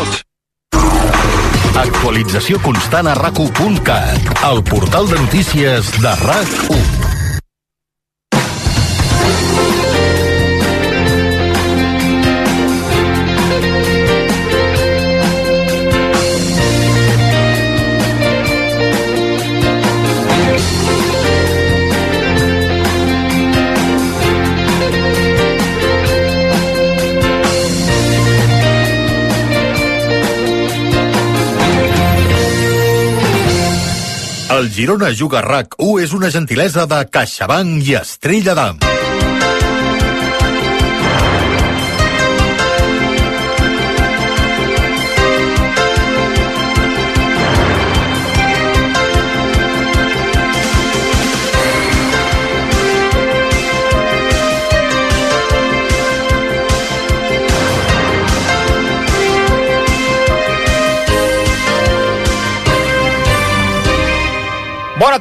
Out. Actualització constant a rac el portal de notícies de RAC1. Girona Juga RAC1 és una gentilesa de CaixaBank i Estrella d'Am.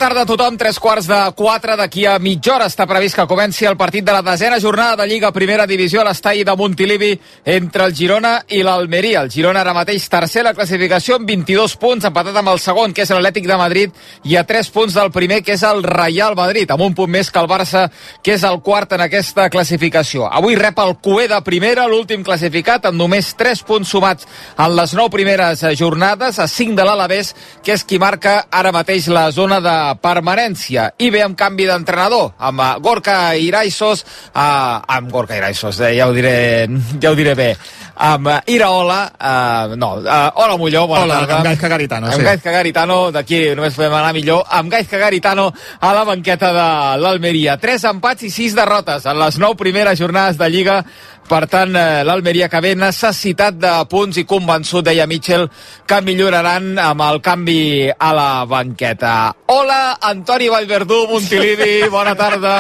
Tarda a tothom, tres quarts de quatre. D'aquí a mitja hora està previst que comenci el partit de la desena jornada de Lliga Primera Divisió a l'estall de Montilivi entre el Girona i l'Almeria. El Girona ara mateix tercer la classificació amb 22 punts, empatat amb el segon, que és l'Atlètic de Madrid, i a 3 punts del primer, que és el Real Madrid, amb un punt més que el Barça, que és el quart en aquesta classificació. Avui rep el Cué de primera, l'últim classificat, amb només 3 punts sumats en les 9 primeres jornades, a 5 de l'Alavés, que és qui marca ara mateix la zona de permanència. I bé, amb canvi d'entrenador, amb uh, Gorka Iraisos, uh, amb Gorka Iraisos, eh, ja, ho diré, ja ho diré bé, amb uh, Iraola, uh, no, uh, hola Molló, bona hola, tarda. amb Gaizka Garitano, amb sí. Gaizka Garitano, d'aquí només podem anar millor, amb Gaizka Garitano a la banqueta de l'Almeria. Tres empats i sis derrotes en les nou primeres jornades de Lliga per tant, eh, l'Almeria que ve necessitat de punts i convençut, deia Mitchell, que milloraran amb el canvi a la banqueta. Hola, Antoni Vallverdú, Montilivi, bona tarda.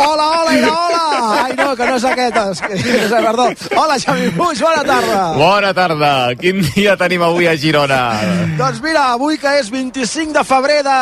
Hola, hola, i hola! Ai, no, que no és aquest, és, perdó. Hola, Xavi Puig, bona tarda. Bona tarda. Quin dia tenim avui a Girona? Doncs mira, avui que és 25 de febrer de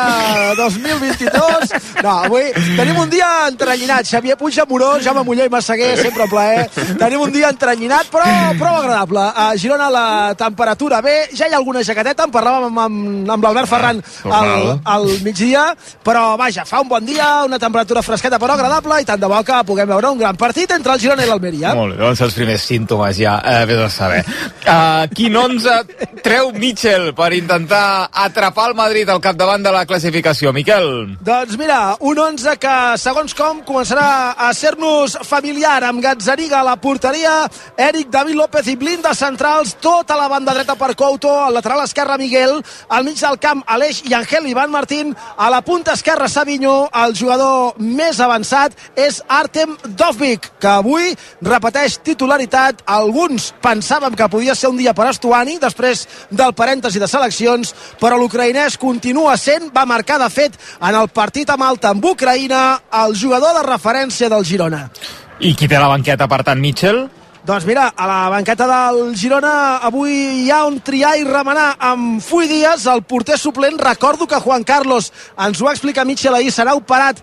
2022, no, avui tenim un dia entrenyinat. Xavier Puig, Amorós, Jaume Moller i Massaguer, sempre un plaer Tenim un dia entrenyinat, però prou agradable. A Girona la temperatura bé, ja hi ha alguna jaqueteta, en parlàvem amb, amb, amb l'Albert Ferran al, al migdia, però vaja, fa un bon dia, una temperatura fresqueta però agradable, i tant de bo que puguem veure un gran partit entre el Girona i l'Almeria. Molt bé, doncs els primers símptomes ja, eh, bé de saber. Uh, quin 11 treu Mitchell per intentar atrapar el Madrid al capdavant de la classificació, Miquel? Doncs mira, un 11 que, segons com, començarà a ser-nos familiar amb Gazzariga a la porteria, Eric David López i Blinda centrals, tota la banda dreta per Couto, al lateral esquerre Miguel, al mig del camp Aleix i Angel Ivan Martín, a la punta esquerra Savinho, el jugador més avançat és Artem Dovvik, que avui repeteix titularitat. Alguns pensàvem que podia ser un dia per Estuani, després del parèntesi de seleccions, però l'ucraïnès continua sent, va marcar de fet en el partit a Malta amb Ucraïna, el jugador de referència del Girona. I qui té la banqueta, per tant, Mitchell? Doncs mira, a la banqueta del Girona avui hi ha un triar i remenar amb Fui Díaz, el porter suplent. Recordo que Juan Carlos ens ho va explicar Mitchell ahir, serà operat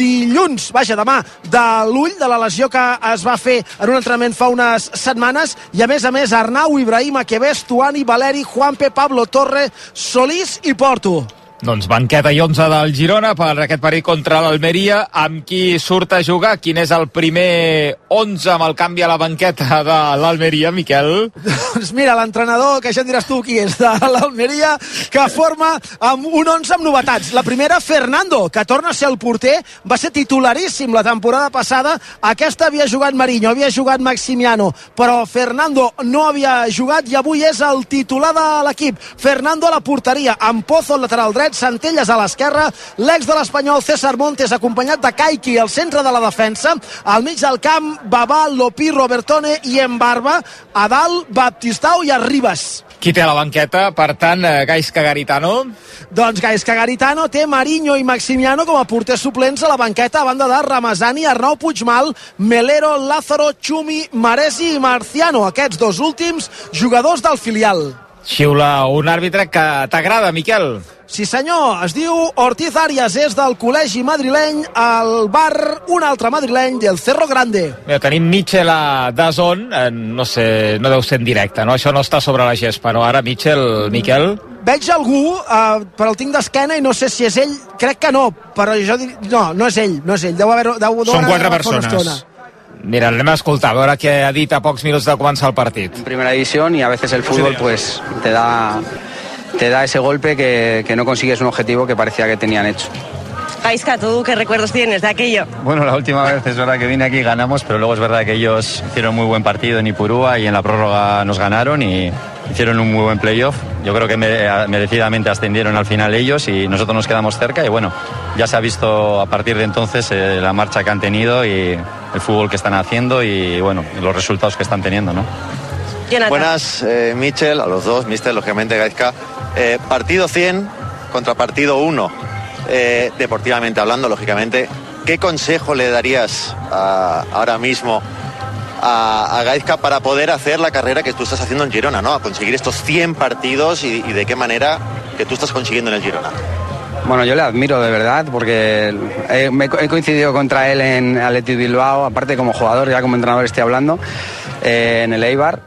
dilluns, vaja, demà, de l'ull, de la lesió que es va fer en un entrenament fa unes setmanes, i a més a més Arnau, Ibrahim, Aquebés, Tuani, Valeri, Juanpe, Pablo Torre, Solís i Porto. Doncs banqueta i 11 del Girona per aquest partit contra l'Almeria. Amb qui surt a jugar? Quin és el primer 11 amb el canvi a la banqueta de l'Almeria, Miquel? Doncs mira, l'entrenador, que ja diràs tu qui és, de l'Almeria, que forma amb un 11 amb novetats. La primera, Fernando, que torna a ser el porter, va ser titularíssim la temporada passada. Aquesta havia jugat Marinho, havia jugat Maximiano, però Fernando no havia jugat i avui és el titular de l'equip. Fernando a la porteria, amb Pozo al lateral dret, Centelles a l'esquerra, l'ex de l'Espanyol César Montes acompanyat de Kaiki al centre de la defensa, al mig del camp Babal, Lopí, Robertone i Embarba, a dalt Baptistau i Arribas. Qui té la banqueta, per tant, eh, Gaisca Garitano? Doncs Gaisca Garitano té Marinho i Maximiano com a porters suplents a la banqueta a banda de Ramazani, Arnau Puigmal, Melero, Lázaro, Chumi, Maresi i Marciano. Aquests dos últims jugadors del filial. Xiula un àrbitre que t'agrada, Miquel. Sí senyor, es diu Ortiz Arias, és del col·legi madrileny, al bar un altre madrileny del Cerro Grande. Mira, tenim Mitchell a Dazón, eh, no sé, no deu ser en directe, no? Això no està sobre la gespa, no? Ara, Mitchell, Miquel... Veig algú, eh, però el tinc d'esquena i no sé si és ell, crec que no, però jo dir... no, no és ell, no és ell, deu haver deu, Són quatre persones. Mira, anem a escoltar, a veure què ha dit a pocs minuts de començar el partit. En primera división y a veces el fútbol pues te da te da ese golpe que, que no consigues un objetivo que parecía que tenían hecho. Gaisca, ¿tú qué recuerdos tienes de aquello? Bueno, la última vez es verdad que vine aquí y ganamos, pero luego es verdad que ellos hicieron muy buen partido en Ipurúa y en la prórroga nos ganaron y hicieron un muy buen playoff. Yo creo que mere- merecidamente ascendieron al final ellos y nosotros nos quedamos cerca y bueno, ya se ha visto a partir de entonces eh, la marcha que han tenido y el fútbol que están haciendo y bueno, los resultados que están teniendo, ¿no? Jonathan. Buenas, eh, Michel, a los dos, Mister, lógicamente, Gaizka. Eh, partido 100 contra partido 1. Eh, deportivamente hablando, lógicamente, ¿qué consejo le darías a- ahora mismo a, a Gaizka para poder hacer la carrera que tú estás haciendo en Girona, ¿no? A conseguir estos 100 partidos y, y de qué manera que tú estás consiguiendo en el Girona. Bueno, yo le admiro de verdad porque he, me he coincidido contra él en Athletic Bilbao, aparte como jugador, ya como entrenador estoy hablando, eh, en el Eibar,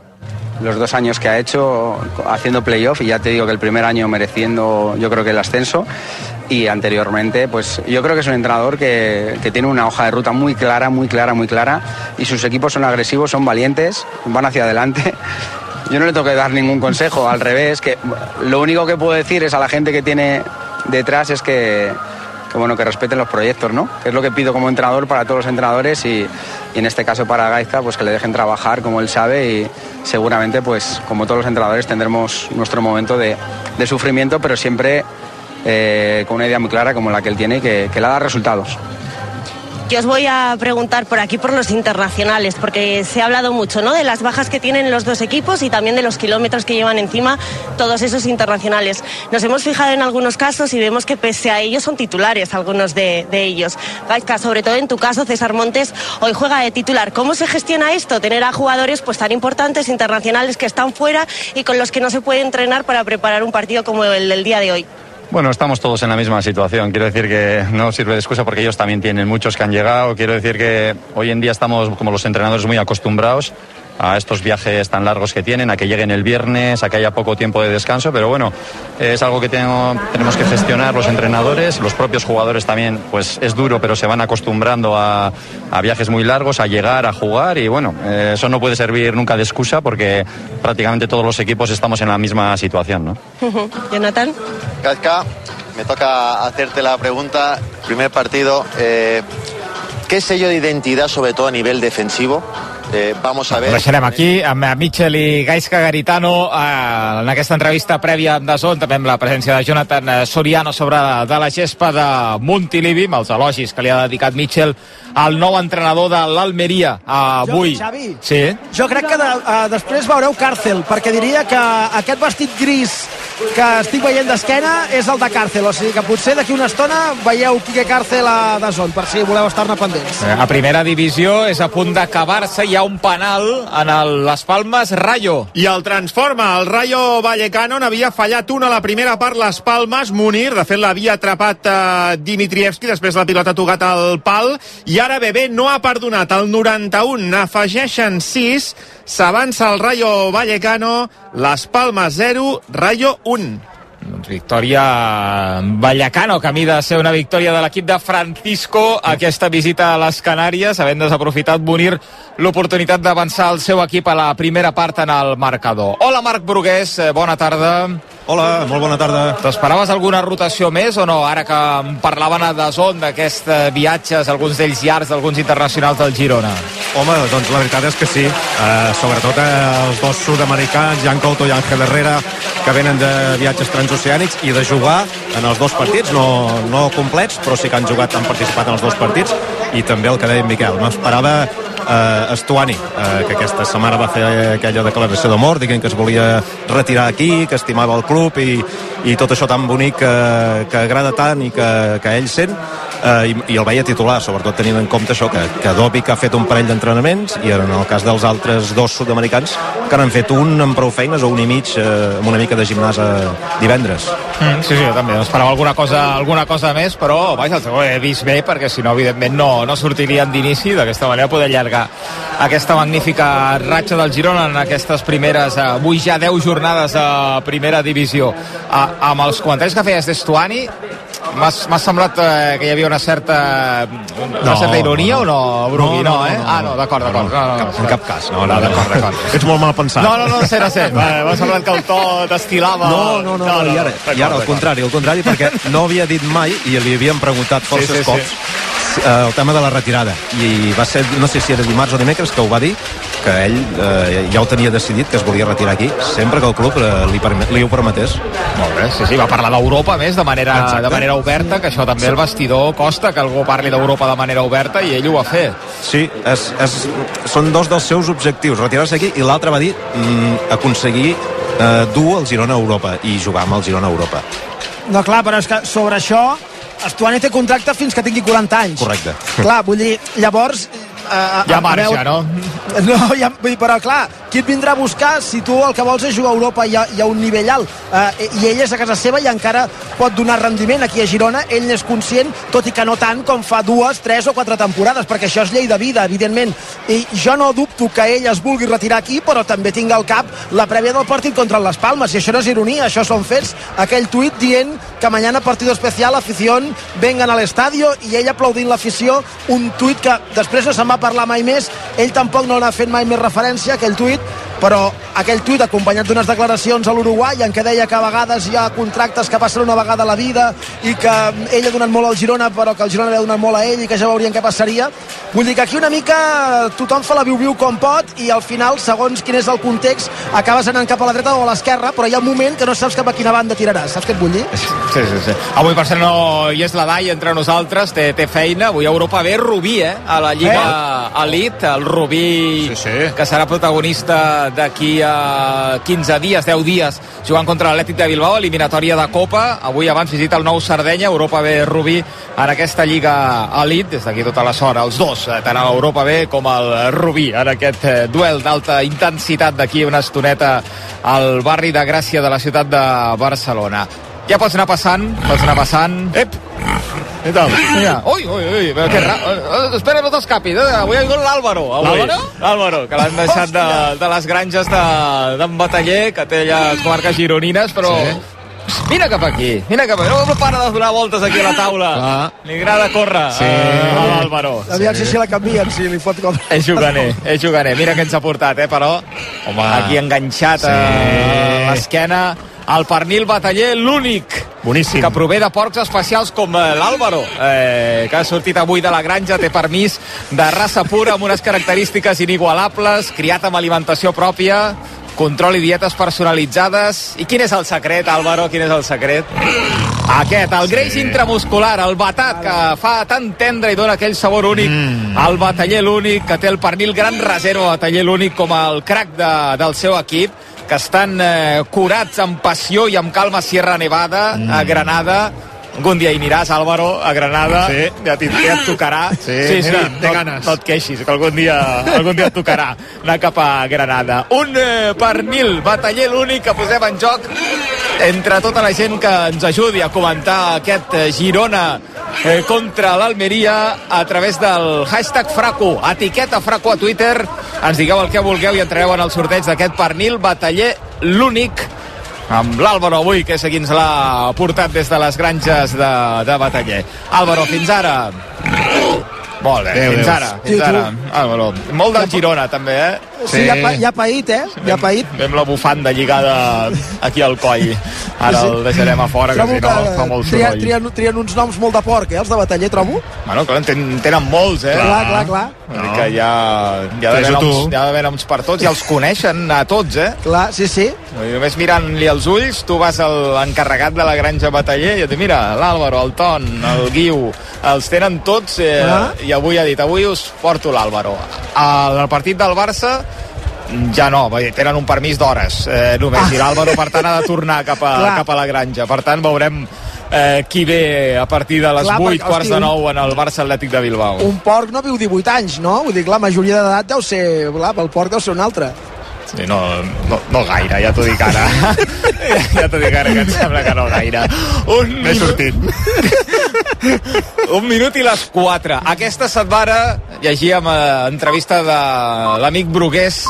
los dos años que ha hecho haciendo playoff y ya te digo que el primer año mereciendo yo creo que el ascenso y anteriormente pues yo creo que es un entrenador que, que tiene una hoja de ruta muy clara, muy clara, muy clara y sus equipos son agresivos, son valientes, van hacia adelante. Yo no le tengo que dar ningún consejo, al revés, que lo único que puedo decir es a la gente que tiene detrás es que, bueno, que respeten los proyectos, ¿no? Que es lo que pido como entrenador para todos los entrenadores y, en este caso para Gaizka, pues que le dejen trabajar como él sabe y seguramente, pues como todos los entrenadores, tendremos nuestro momento de, de sufrimiento, pero siempre eh, con una idea muy clara como la que él tiene y que, que le da resultados. Yo os voy a preguntar por aquí por los internacionales, porque se ha hablado mucho ¿no? de las bajas que tienen los dos equipos y también de los kilómetros que llevan encima todos esos internacionales. Nos hemos fijado en algunos casos y vemos que pese a ellos son titulares algunos de, de ellos. Gaizka, sobre todo en tu caso, César Montes, hoy juega de titular. ¿Cómo se gestiona esto? Tener a jugadores pues tan importantes, internacionales, que están fuera y con los que no se puede entrenar para preparar un partido como el del día de hoy. Bueno, estamos todos en la misma situación. Quiero decir que no sirve de excusa porque ellos también tienen muchos que han llegado. Quiero decir que hoy en día estamos, como los entrenadores, muy acostumbrados a estos viajes tan largos que tienen, a que lleguen el viernes, a que haya poco tiempo de descanso, pero bueno, es algo que tengo- tenemos que gestionar los entrenadores, los propios jugadores también, pues es duro, pero se van acostumbrando a, a viajes muy largos, a llegar, a jugar y bueno, eh, eso no puede servir nunca de excusa porque prácticamente todos los equipos estamos en la misma situación, ¿no? Jonathan. Gaizka, me toca hacerte la pregunta. Primer partido, eh, ¿qué sello de identidad, sobre todo a nivel defensivo? Eh, vamos a ver. Ho deixarem aquí amb eh, Mitchell i Gaisca Garitano eh, en aquesta entrevista prèvia amb Dazón, també amb la presència de Jonathan eh, Soriano sobre de la gespa de Montilivi, amb els elogis que li ha dedicat Mitchell al nou entrenador de l'Almeria avui. Jo, Xavi. Sí. Jo crec que de, uh, després veureu Càrcel, perquè diria que aquest vestit gris que estic veient d'esquena és el de Càrcel, o sigui que potser d'aquí una estona veieu Quique Càrcel a Dazón, per si voleu estar-ne pendents. Eh, A primera divisió és a punt d'acabar-se, hi ha un penal en el Les Palmes Rayo. I el transforma. El Rayo Vallecano n'havia fallat una a la primera part les Palmes. Munir, de fet, l'havia atrapat eh, Dimitrievski, després la pilota ha tocat al pal. I ara Bebé no ha perdonat. El 91 n'afegeixen 6. S'avança el Rayo Vallecano. Les Palmes 0, Rayo 1. Doncs victòria Vallacano, camí de ser una victòria de l'equip de Francisco aquesta visita a les Canàries, havent desaprofitat Bonir l'oportunitat d'avançar el seu equip a la primera part en el marcador. Hola Marc Brugués, eh, bona tarda. Hola, molt bona tarda. T'esperaves alguna rotació més o no? Ara que em parlaven a Dazón d'aquests eh, viatges, alguns d'ells llargs, d'alguns internacionals del Girona. Home, doncs la veritat és que sí. Uh, sobretot eh, els dos sud-americans, Jan Couto i Ángel Herrera, que venen de viatges transoceànics i de jugar en els dos partits, no, no complets, però sí que han jugat, han participat en els dos partits, i també el que deia en Miquel. M'esperava eh, Estuani, eh, que aquesta setmana va fer aquella declaració d'amor, dient que es volia retirar aquí, que estimava el club i, i tot això tan bonic que, que agrada tant i que, que ell sent eh, i, i el veia titular, sobretot tenint en compte això, que, que Dobic ha fet un parell d'entrenaments i en el cas dels altres dos sud-americans que n'han fet un amb prou feines o un i mig eh, amb una mica de gimnàs eh, divendres. Mm, sí, sí, jo també esperava alguna cosa, alguna cosa més, però vaja, ho he vist bé perquè si no, evidentment, no, no sortirien d'inici d'aquesta manera poder allargar aquesta magnífica ratxa del Girona en aquestes primeres, eh, avui ja 10 jornades a primera divisió. A, amb els comentaris que feies d'Estuani, m'ha semblat eh, que hi havia una certa una No, certa ironia no. o no, Brugui? No, no, eh? no, no. Ah, no, d'acord, d'acord. No, no, no, En cap cas, no, no, no, no. d'acord, d'acord. Ets molt mal pensat. No, no, no, sé, no sé. M'ha semblat que el to t'estilava... No, no, no, no, i ara, i ara al contrari, al contrari, perquè no havia dit mai, i li havíem preguntat forces sí, sí. cops, eh, el tema de la retirada. I va ser, no sé si era dimarts o dimecres, que ho va dir, que ell eh, ja ho tenia decidit, que es volia retirar aquí, sempre que el club eh, li, perme, li ho permetés. Molt bé, sí, sí, va parlar d'Europa, més, de manera, Exacte. de manera oberta, que això també el vestidor costa que algú parli d'Europa de manera oberta i ell ho va fer. Sí, és, és, són dos dels seus objectius, retirar-se aquí, i l'altre va dir mm, aconseguir eh, dur el Girona a Europa i jugar amb el Girona a Europa. No, clar, però és que sobre això Estuani té contracte fins que tingui 40 anys. Correcte. Clar, vull dir, llavors... Eh, Ja a marxa, veure- no? No, ja, vull dir, però clar, qui et vindrà a buscar si tu el que vols és jugar a Europa i a, i a un nivell alt? Eh, I ell és a casa seva i encara pot donar rendiment aquí a Girona, ell n'és conscient, tot i que no tant com fa dues, tres o quatre temporades, perquè això és llei de vida, evidentment. I jo no dubto que ell es vulgui retirar aquí, però també tinc al cap la prèvia del partit contra les Palmes, i això no és ironia, això són fets. Aquell tuit dient que mañana partido especial, afición, vengan al estadio, i ell aplaudint l'afició, un tuit que després no se'n va parlar mai més, ell tampoc no n'ha fet mai més referència, aquell tuit, però aquell tuit acompanyat d'unes declaracions a l'Uruguai en què deia que a vegades hi ha contractes que passen una vegada a la vida i que ell ha donat molt al Girona però que el Girona li ha donat molt a ell i que ja veurien què passaria vull dir que aquí una mica tothom fa la viu-viu com pot i al final segons quin és el context acabes anant cap a la dreta o a l'esquerra però hi ha un moment que no saps cap a quina banda tiraràs saps què et vull dir? Sí, sí, sí. Avui, per cert, no hi és la Dai entre nosaltres, té, té feina. Avui a Europa ve Rubí, eh? A la Lliga eh? Elite, el Rubí, Sí, sí. que serà protagonista d'aquí a 15 dies, 10 dies, jugant contra l'Atlètic de Bilbao, eliminatòria de Copa. Avui abans visita el nou Sardenya, Europa ve Rubí en aquesta Lliga Elite. Des d'aquí tota la sort, els dos, eh, tant a l'Europa B com al Rubí, en aquest eh, duel d'alta intensitat d'aquí una estoneta al barri de Gràcia de la ciutat de Barcelona. Ja pots anar passant, pots anar passant. Ep! Què tal? Mira, ui, ui, ui, que ra... eh, eh, Espera, no t'escapis, eh? Avui ha vingut l'Àlvaro. L'Àlvaro? L'Àlvaro, que l'han deixat de, de les granges de- d'en Bataller, que té allà les comarques gironines, però... Sí. Vine cap aquí, vine cap aquí. No, no para de donar voltes aquí a la taula. Clar. Li agrada córrer Sí. eh, a l'Àlvaro. Aviam si la canvien, si li fot com... És juganer, és juganer. Mira què ens ha portat, eh, però. Home. Aquí enganxat Sí. a l'esquena el pernil bataller, l'únic Boníssim. que prové de porcs especials com eh, l'Àlvaro, eh, que ha sortit avui de la granja, té permís de raça pura amb unes característiques inigualables, criat amb alimentació pròpia, control i dietes personalitzades. I quin és el secret, Álvaro? Quin és el secret? Aquest, el greix intramuscular, el batat, que fa tan tendre i dona aquell sabor únic. Mm. El bataller l'únic, que té el pernil gran reserva, bataller l'únic com el crack de, del seu equip, que estan eh, curats amb passió i amb calma a Sierra Nevada, mm. a Granada, Algun dia hi aniràs, Álvaro, a Granada. Sí. Ja, ja et tocarà. Sí, mira, té no, ganes. No et queixis, que algun dia, algun dia et tocarà anar cap a Granada. Un eh, pernil, bataller l'únic que posem en joc entre tota la gent que ens ajudi a comentar aquest eh, Girona eh, contra l'Almeria a través del hashtag Fraco, etiqueta Fraco a Twitter. Ens digueu el que vulgueu i entrareu en el sorteig d'aquest pernil bataller l'únic amb l'Àlvaro avui, que és qui ens l'ha portat des de les granges de, de Bataller. Àlvaro, fins ara. Molt bé, Adéu, fins ara, fins ara. Álvaro, molt del Girona, també, eh? Sí, ja, pa, ja paït, eh? Ja paït. Vam la bufanda lligada aquí al coll. Ara Sí. el deixarem a fora, que Trobo si no fa molt trien, soroll. trien, trien uns noms molt de porc, eh, els de bataller, trobo. Bueno, clar, en ten, tenen molts, eh? Clar, clar, clar. Dir que hi ha, hi ha d'haver noms, hi ha d'haver noms per tots i els coneixen a tots, eh? Clar, sí, sí. Dir, Només mirant-li els ulls, tu vas a l'encarregat de la granja bataller i et diu, mira, l'Àlvaro, el Ton, el Guiu, els tenen tots eh, Ah. i avui ha dit, avui us porto l'Àlvaro. Al al partit del Barça ja no, tenen un permís d'hores eh, només, i l'Àlvaro per tant ha de tornar cap a, Clar. cap a la granja per tant veurem eh, qui ve a partir de les Clar, 8, perquè, quarts hosti, de 9 en el Barça Atlètic de Bilbao. Un porc no viu 18 anys, no? Vull dir, la majoria d'edat deu ser... Clar, el porc deu ser un altre. Sí, no, no, no gaire, ja t'ho dic ara. ja t'ho dic ara, que em sembla que no gaire. Un M'he sortit. Un minut i les 4. Aquesta setmana llegíem eh, entrevista de l'amic Brugués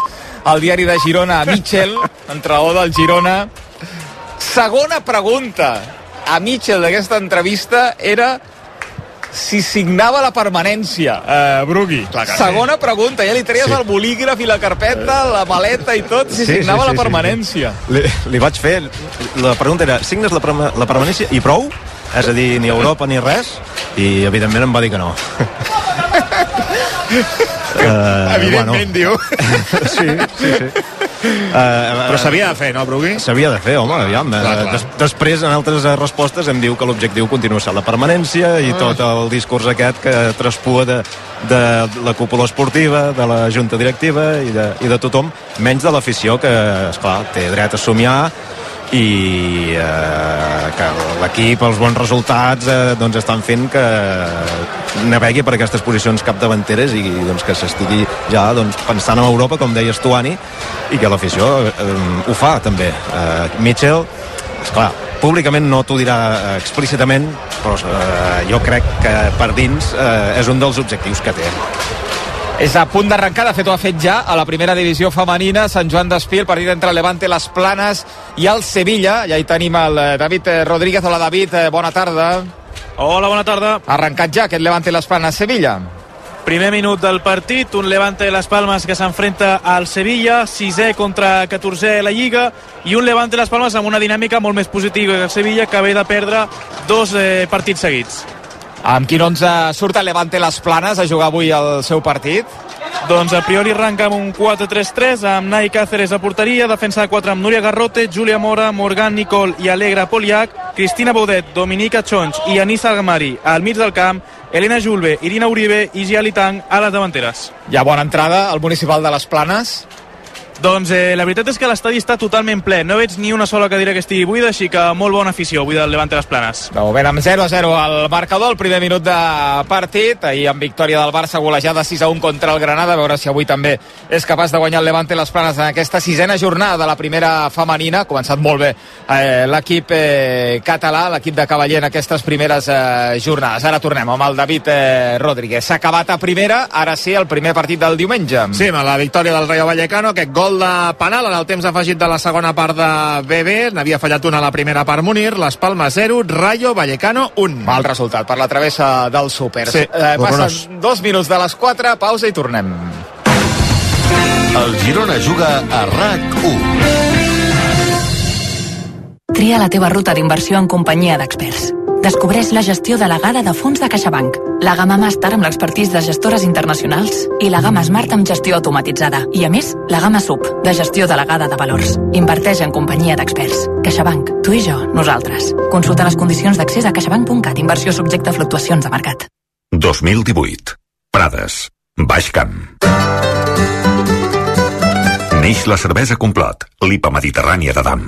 al diari de Girona a Mitchell, entrenador del Girona. Segona pregunta a Mitchell d'aquesta entrevista era si signava la permanència, eh, Brugui. Clar que sí. Segona pregunta, ja li treies Sí. el bolígraf i la carpeta, la maleta i tot, si signava la permanència. Li, li vaig fer... La pregunta era, signes la, perma- la permanència i prou? És a dir, ni Europa ni res? I, evidentment, em va dir que no. uh, Evidentment, diu. sí, sí, sí. Uh, Però s'havia de fer, no, Brugui? S'havia de fer, home, aviam. Clar, Clar, clar. Des, després, en altres eh, respostes, em diu que l'objectiu continua sent la permanència i tot el discurs aquest que traspua de, de la cúpula esportiva, de la junta directiva i de, i de tothom, menys de l'afició que, esclar, té dret a somiar i eh, que l'equip, els bons resultats eh, doncs estan fent que navegui per aquestes posicions capdavanteres i doncs, que s'estigui ja doncs, pensant en Europa, com deies tu, Ani, i que l'afició eh, ho fa també. Eh, Mitchell, esclar, públicament no t'ho dirà eh, explícitament, però eh, jo crec que per dins eh, és un dels objectius que té. És a punt d'arrencar, de fet ho ha fet ja a la primera divisió femenina, Sant Joan d'Espí, el partit entre el Levante, les Planes i el Sevilla. Ja hi tenim el eh, David eh, Rodríguez. Hola David, eh, bona tarda. Hola, bona tarda. Ha arrencat ja aquest Levante, les Planes, Sevilla. Primer minut del partit, un Levante de les Palmes que s'enfrenta al Sevilla, sisè contra 14è a la Lliga, i un Levante de les Palmes amb una dinàmica molt més positiva que el Sevilla, que ve de perdre dos eh, partits seguits. Amb quin 11 surt el Levante les Planes a jugar avui el seu partit? Doncs a priori arranca amb un 4-3-3 amb Nai Cáceres a porteria, defensa de 4 amb Núria Garrote, Júlia Mora, Morgan Nicol i Alegra Poliac, Cristina Baudet, Dominica Chons i Anissa Algamari al mig del camp, Elena Julve, Irina Uribe i Giali Tang a les davanteres. Hi ha bona entrada al municipal de les Planes. Doncs eh, la veritat és que l'estadi està totalment ple. No veig ni una sola cadira que estigui buida, així que molt bona afició avui del Levante les Planes. De moment amb 0 a 0 al marcador, el primer minut de partit, ahir amb victòria del Barça golejada 6 a 1 contra el Granada, a veure si avui també és capaç de guanyar el Levante les Planes en aquesta sisena jornada de la primera femenina, ha començat molt bé eh, l'equip eh, català, l'equip de Cavaller en aquestes primeres eh, jornades. Ara tornem amb el David eh, Rodríguez. S'ha acabat a primera, ara sí, el primer partit del diumenge. Sí, amb la victòria del Rayo Vallecano, aquest gol de penal en el temps afegit de la segona part de BB, n'havia fallat una a la primera part Munir, les Palmes 0, Rayo Vallecano 1. Mal resultat per la travessa del Súper. Sí, eh, passen dos minuts de les 4, pausa i tornem. El Girona juga a RAC1. Tria la teva ruta d'inversió en companyia d'experts. Descobreix la gestió delegada de fons de CaixaBank, la gamma Master amb l'expertís de gestores internacionals i la gamma Smart amb gestió automatitzada. I a més, la gamma SUB, de gestió delegada de valors. Inverteix en companyia d'experts. CaixaBank. Tu i jo, nosaltres. Consulta les condicions d'accés a caixabank.cat. Inversió subjecte a fluctuacions de mercat. 2018. Prades. Baix Camp. Neix la cervesa Complot, l'IPA mediterrània de Dam.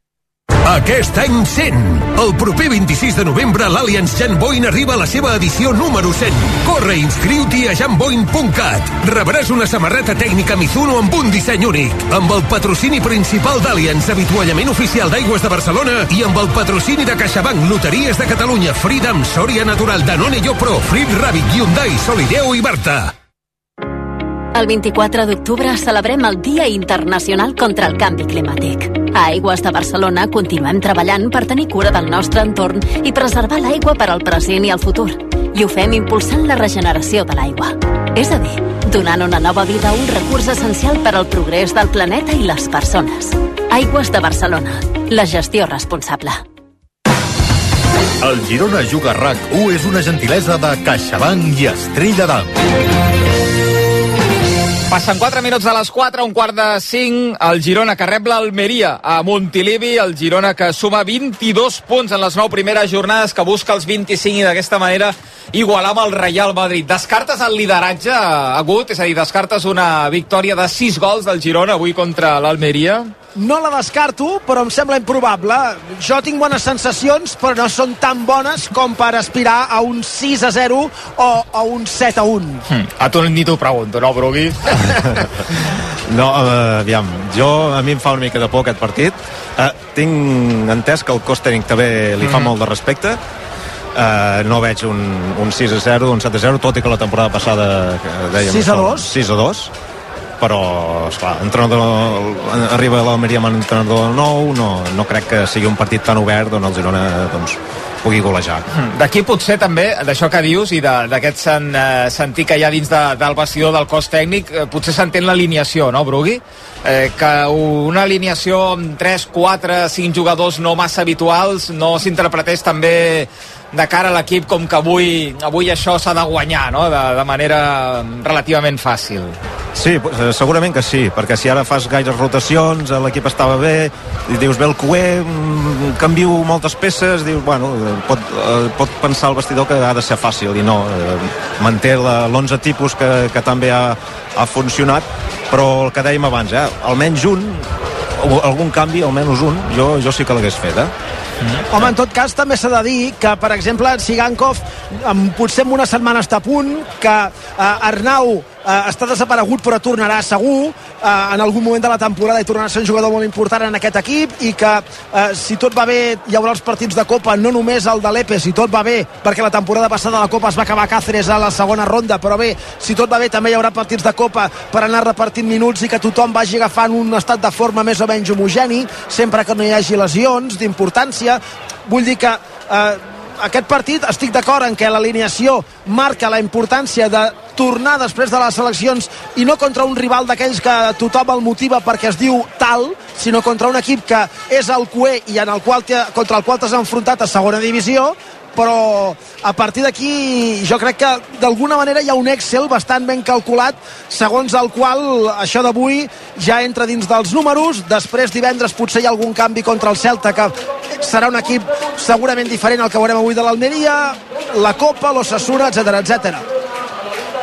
Aquest any 100. El proper 26 de novembre l'Allianz Jan Boyne arriba a la seva edició número 100. Corre i inscriu-t'hi a janboyne.cat. Rebràs una samarreta tècnica Mizuno amb un disseny únic. Amb el patrocini principal d'Allianz, avituallament oficial d'Aigües de Barcelona i amb el patrocini de CaixaBank, Loteries de Catalunya, Freedom, Sòria Natural, Danone Pro, Frit Rabbit, Hyundai, Solideo i Barta. El 24 d'octubre celebrem el Dia Internacional contra el Canvi Climàtic. A Aigües de Barcelona continuem treballant per tenir cura del nostre entorn i preservar l'aigua per al present i el futur. I ho fem impulsant la regeneració de l'aigua. És a dir, donant una nova vida a un recurs essencial per al progrés del planeta i les persones. Aigües de Barcelona. La gestió responsable. El Girona Juga RAC1 és una gentilesa de CaixaBank i Estrella d'Am. Passen 4 minuts de les 4, un quart de 5, el Girona que rep l'Almeria a Montilivi, el Girona que suma 22 punts en les 9 primeres jornades, que busca els 25 i d'aquesta manera igualar amb el Real Madrid. Descartes el lideratge agut, és a dir, descartes una victòria de 6 gols del Girona avui contra l'Almeria? No la descarto, però em sembla improbable. Jo tinc bones sensacions, però no són tan bones com per aspirar a un 6 a 0 o a un 7 a 1. Hm, a tu ni t'ho pregunto, no, Brugui? no, uh, aviam, jo, a mi em fa una mica de por aquest partit. Uh, tinc entès que el cos tècnic també li fa mm. molt de respecte, Uh, no veig un, un 6 a 0, un 7 a 0, tot i que la temporada passada dèiem 6 a 2 6 a 2 però, esclar, entrenador, arriba l'Almeria amb entrenador nou, no, no crec que sigui un partit tan obert on el Girona doncs, pugui golejar. Hmm. D'aquí potser també, d'això que dius i d'aquest sen, eh, sentir que hi ha dins de, del vestidor del cos tècnic, eh, potser s'entén l'alineació, no, Brugui? Eh, que una alineació amb 3, 4, 5 jugadors no massa habituals no s'interpretés també de cara a l'equip com que avui, avui això s'ha de guanyar no? de, de manera relativament fàcil. Sí, eh, segurament que sí, perquè si ara fas gaires rotacions, l'equip estava bé, i dius, ve el cué, mm, canvio moltes peces, dius, bueno, eh, pot, eh, pot pensar el vestidor que ha de ser fàcil, i no, manté l'11 tipus que, que també ha, ha funcionat, però el que dèiem abans, eh, almenys un, algun canvi, almenys un, jo, jo sí que l'hagués fet, eh? Mm. Home, en tot cas, també s'ha de dir que, per exemple, Sigankov potser en una setmana està a punt, que eh, Arnau eh, està desaparegut però tornarà segur eh, en algun moment de la temporada i tornarà a ser un jugador molt important en aquest equip i que eh, si tot va bé hi haurà els partits de Copa, no només el de l'Epe, si tot va bé, perquè la temporada passada la Copa es va acabar a Cáceres a la segona ronda, però bé, si tot va bé també hi haurà partits de Copa per anar repartint minuts i que tothom vagi agafant un estat de forma més o menys homogeni, sempre que no hi hagi lesions d'importància. Vull dir que eh, aquest partit estic d'acord en què l'alineació marca la importància de tornar després de les eleccions i no contra un rival d'aquells que tothom el motiva perquè es diu tal, sinó contra un equip que és el cué i en el qual contra el qual t'has enfrontat a segona divisió però a partir d'aquí jo crec que d'alguna manera hi ha un Excel bastant ben calculat segons el qual això d'avui ja entra dins dels números després divendres potser hi ha algun canvi contra el Celta que serà un equip segurament diferent al que veurem avui de l'Almeria la Copa, l'Ossassuna, etc etc.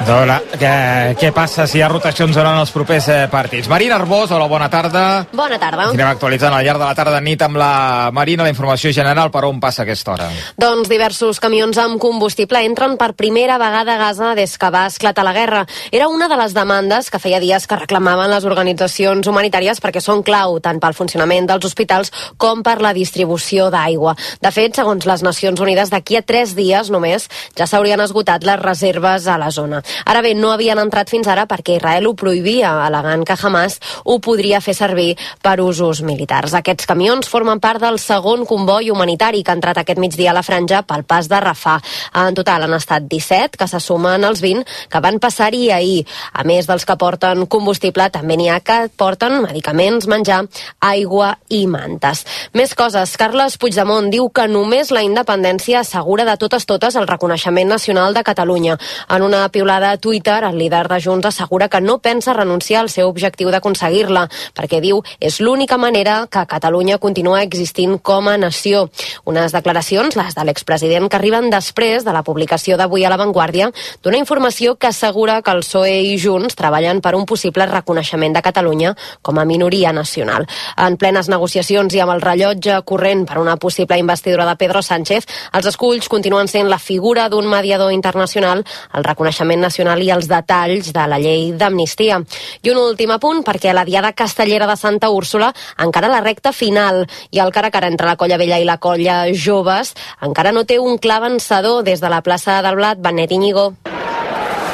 Hola, què, què passa si hi ha rotacions o no en els propers eh, partits? Marina Arbós, hola, bona tarda. Bona tarda. Anem actualitzant al llarg de la tarda nit amb la Marina la informació general per on passa aquesta hora. Doncs diversos camions amb combustible entren per primera vegada a Gaza des que va esclatar la guerra. Era una de les demandes que feia dies que reclamaven les organitzacions humanitàries perquè són clau tant pel funcionament dels hospitals com per la distribució d'aigua. De fet, segons les Nacions Unides, d'aquí a tres dies només ja s'haurien esgotat les reserves a la zona. Ara bé, no havien entrat fins ara perquè Israel ho prohibia, alegant que Hamas ho podria fer servir per usos militars. Aquests camions formen part del segon comboi humanitari que ha entrat aquest migdia a la franja pel pas de Rafah. En total han estat 17, que se sumen als 20 que van passar-hi ahir. A més dels que porten combustible, també n'hi ha que porten medicaments, menjar, aigua i mantes. Més coses. Carles Puigdemont diu que només la independència assegura de totes totes el reconeixement nacional de Catalunya. En una piulada de Twitter, el líder de Junts assegura que no pensa renunciar al seu objectiu d'aconseguir-la, perquè diu és l'única manera que Catalunya continua existint com a nació. Unes declaracions, les de l'expresident, que arriben després de la publicació d'avui a La Vanguardia d'una informació que assegura que el PSOE i Junts treballen per un possible reconeixement de Catalunya com a minoria nacional. En plenes negociacions i amb el rellotge corrent per una possible investidura de Pedro Sánchez, els esculls continuen sent la figura d'un mediador internacional, el reconeixement nacional i els detalls de la llei d'amnistia. I un últim apunt, perquè la Diada Castellera de Santa Úrsula encara la recta final i el cara a cara entre la Colla Vella i la Colla Joves encara no té un clar vencedor des de la plaça del Blat, Benet Iñigo.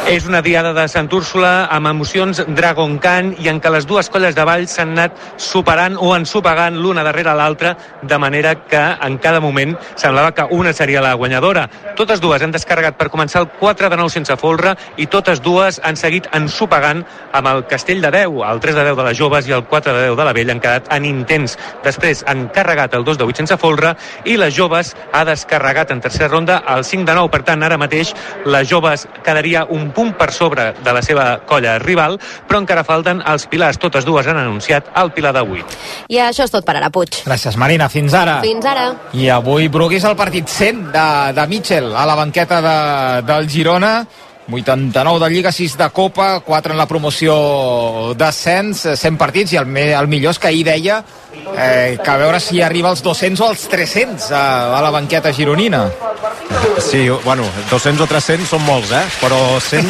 És una diada de Sant Úrsula amb emocions Dragon Khan i en què les dues colles de ball s'han anat superant o ensopegant l'una darrere l'altra de manera que en cada moment semblava que una seria la guanyadora. Totes dues han descarregat per començar el 4 de 9 sense folre i totes dues han seguit ensopegant amb el Castell de 10, el 3 de 10 de les joves i el 4 de 10 de la vella han quedat en intents. Després han carregat el 2 de 8 sense folre i les joves ha descarregat en tercera ronda el 5 de 9. Per tant, ara mateix les joves quedaria un punt per sobre de la seva colla rival, però encara falten els pilars. Totes dues han anunciat el pilar de 8. I això és tot per ara, Puig. Gràcies, Marina. Fins ara. Fins ara. I avui Bruguis el partit 100 de, de Mitchell a la banqueta de, del Girona 89 de Lliga, 6 de Copa, 4 en la promoció d'ascens, 100 partits, i el, me, el millor és que ahir deia eh, que a veure si arriba als 200 o als 300 a, a la banqueta gironina. Sí, bueno, 200 o 300 són molts, eh? Però 100,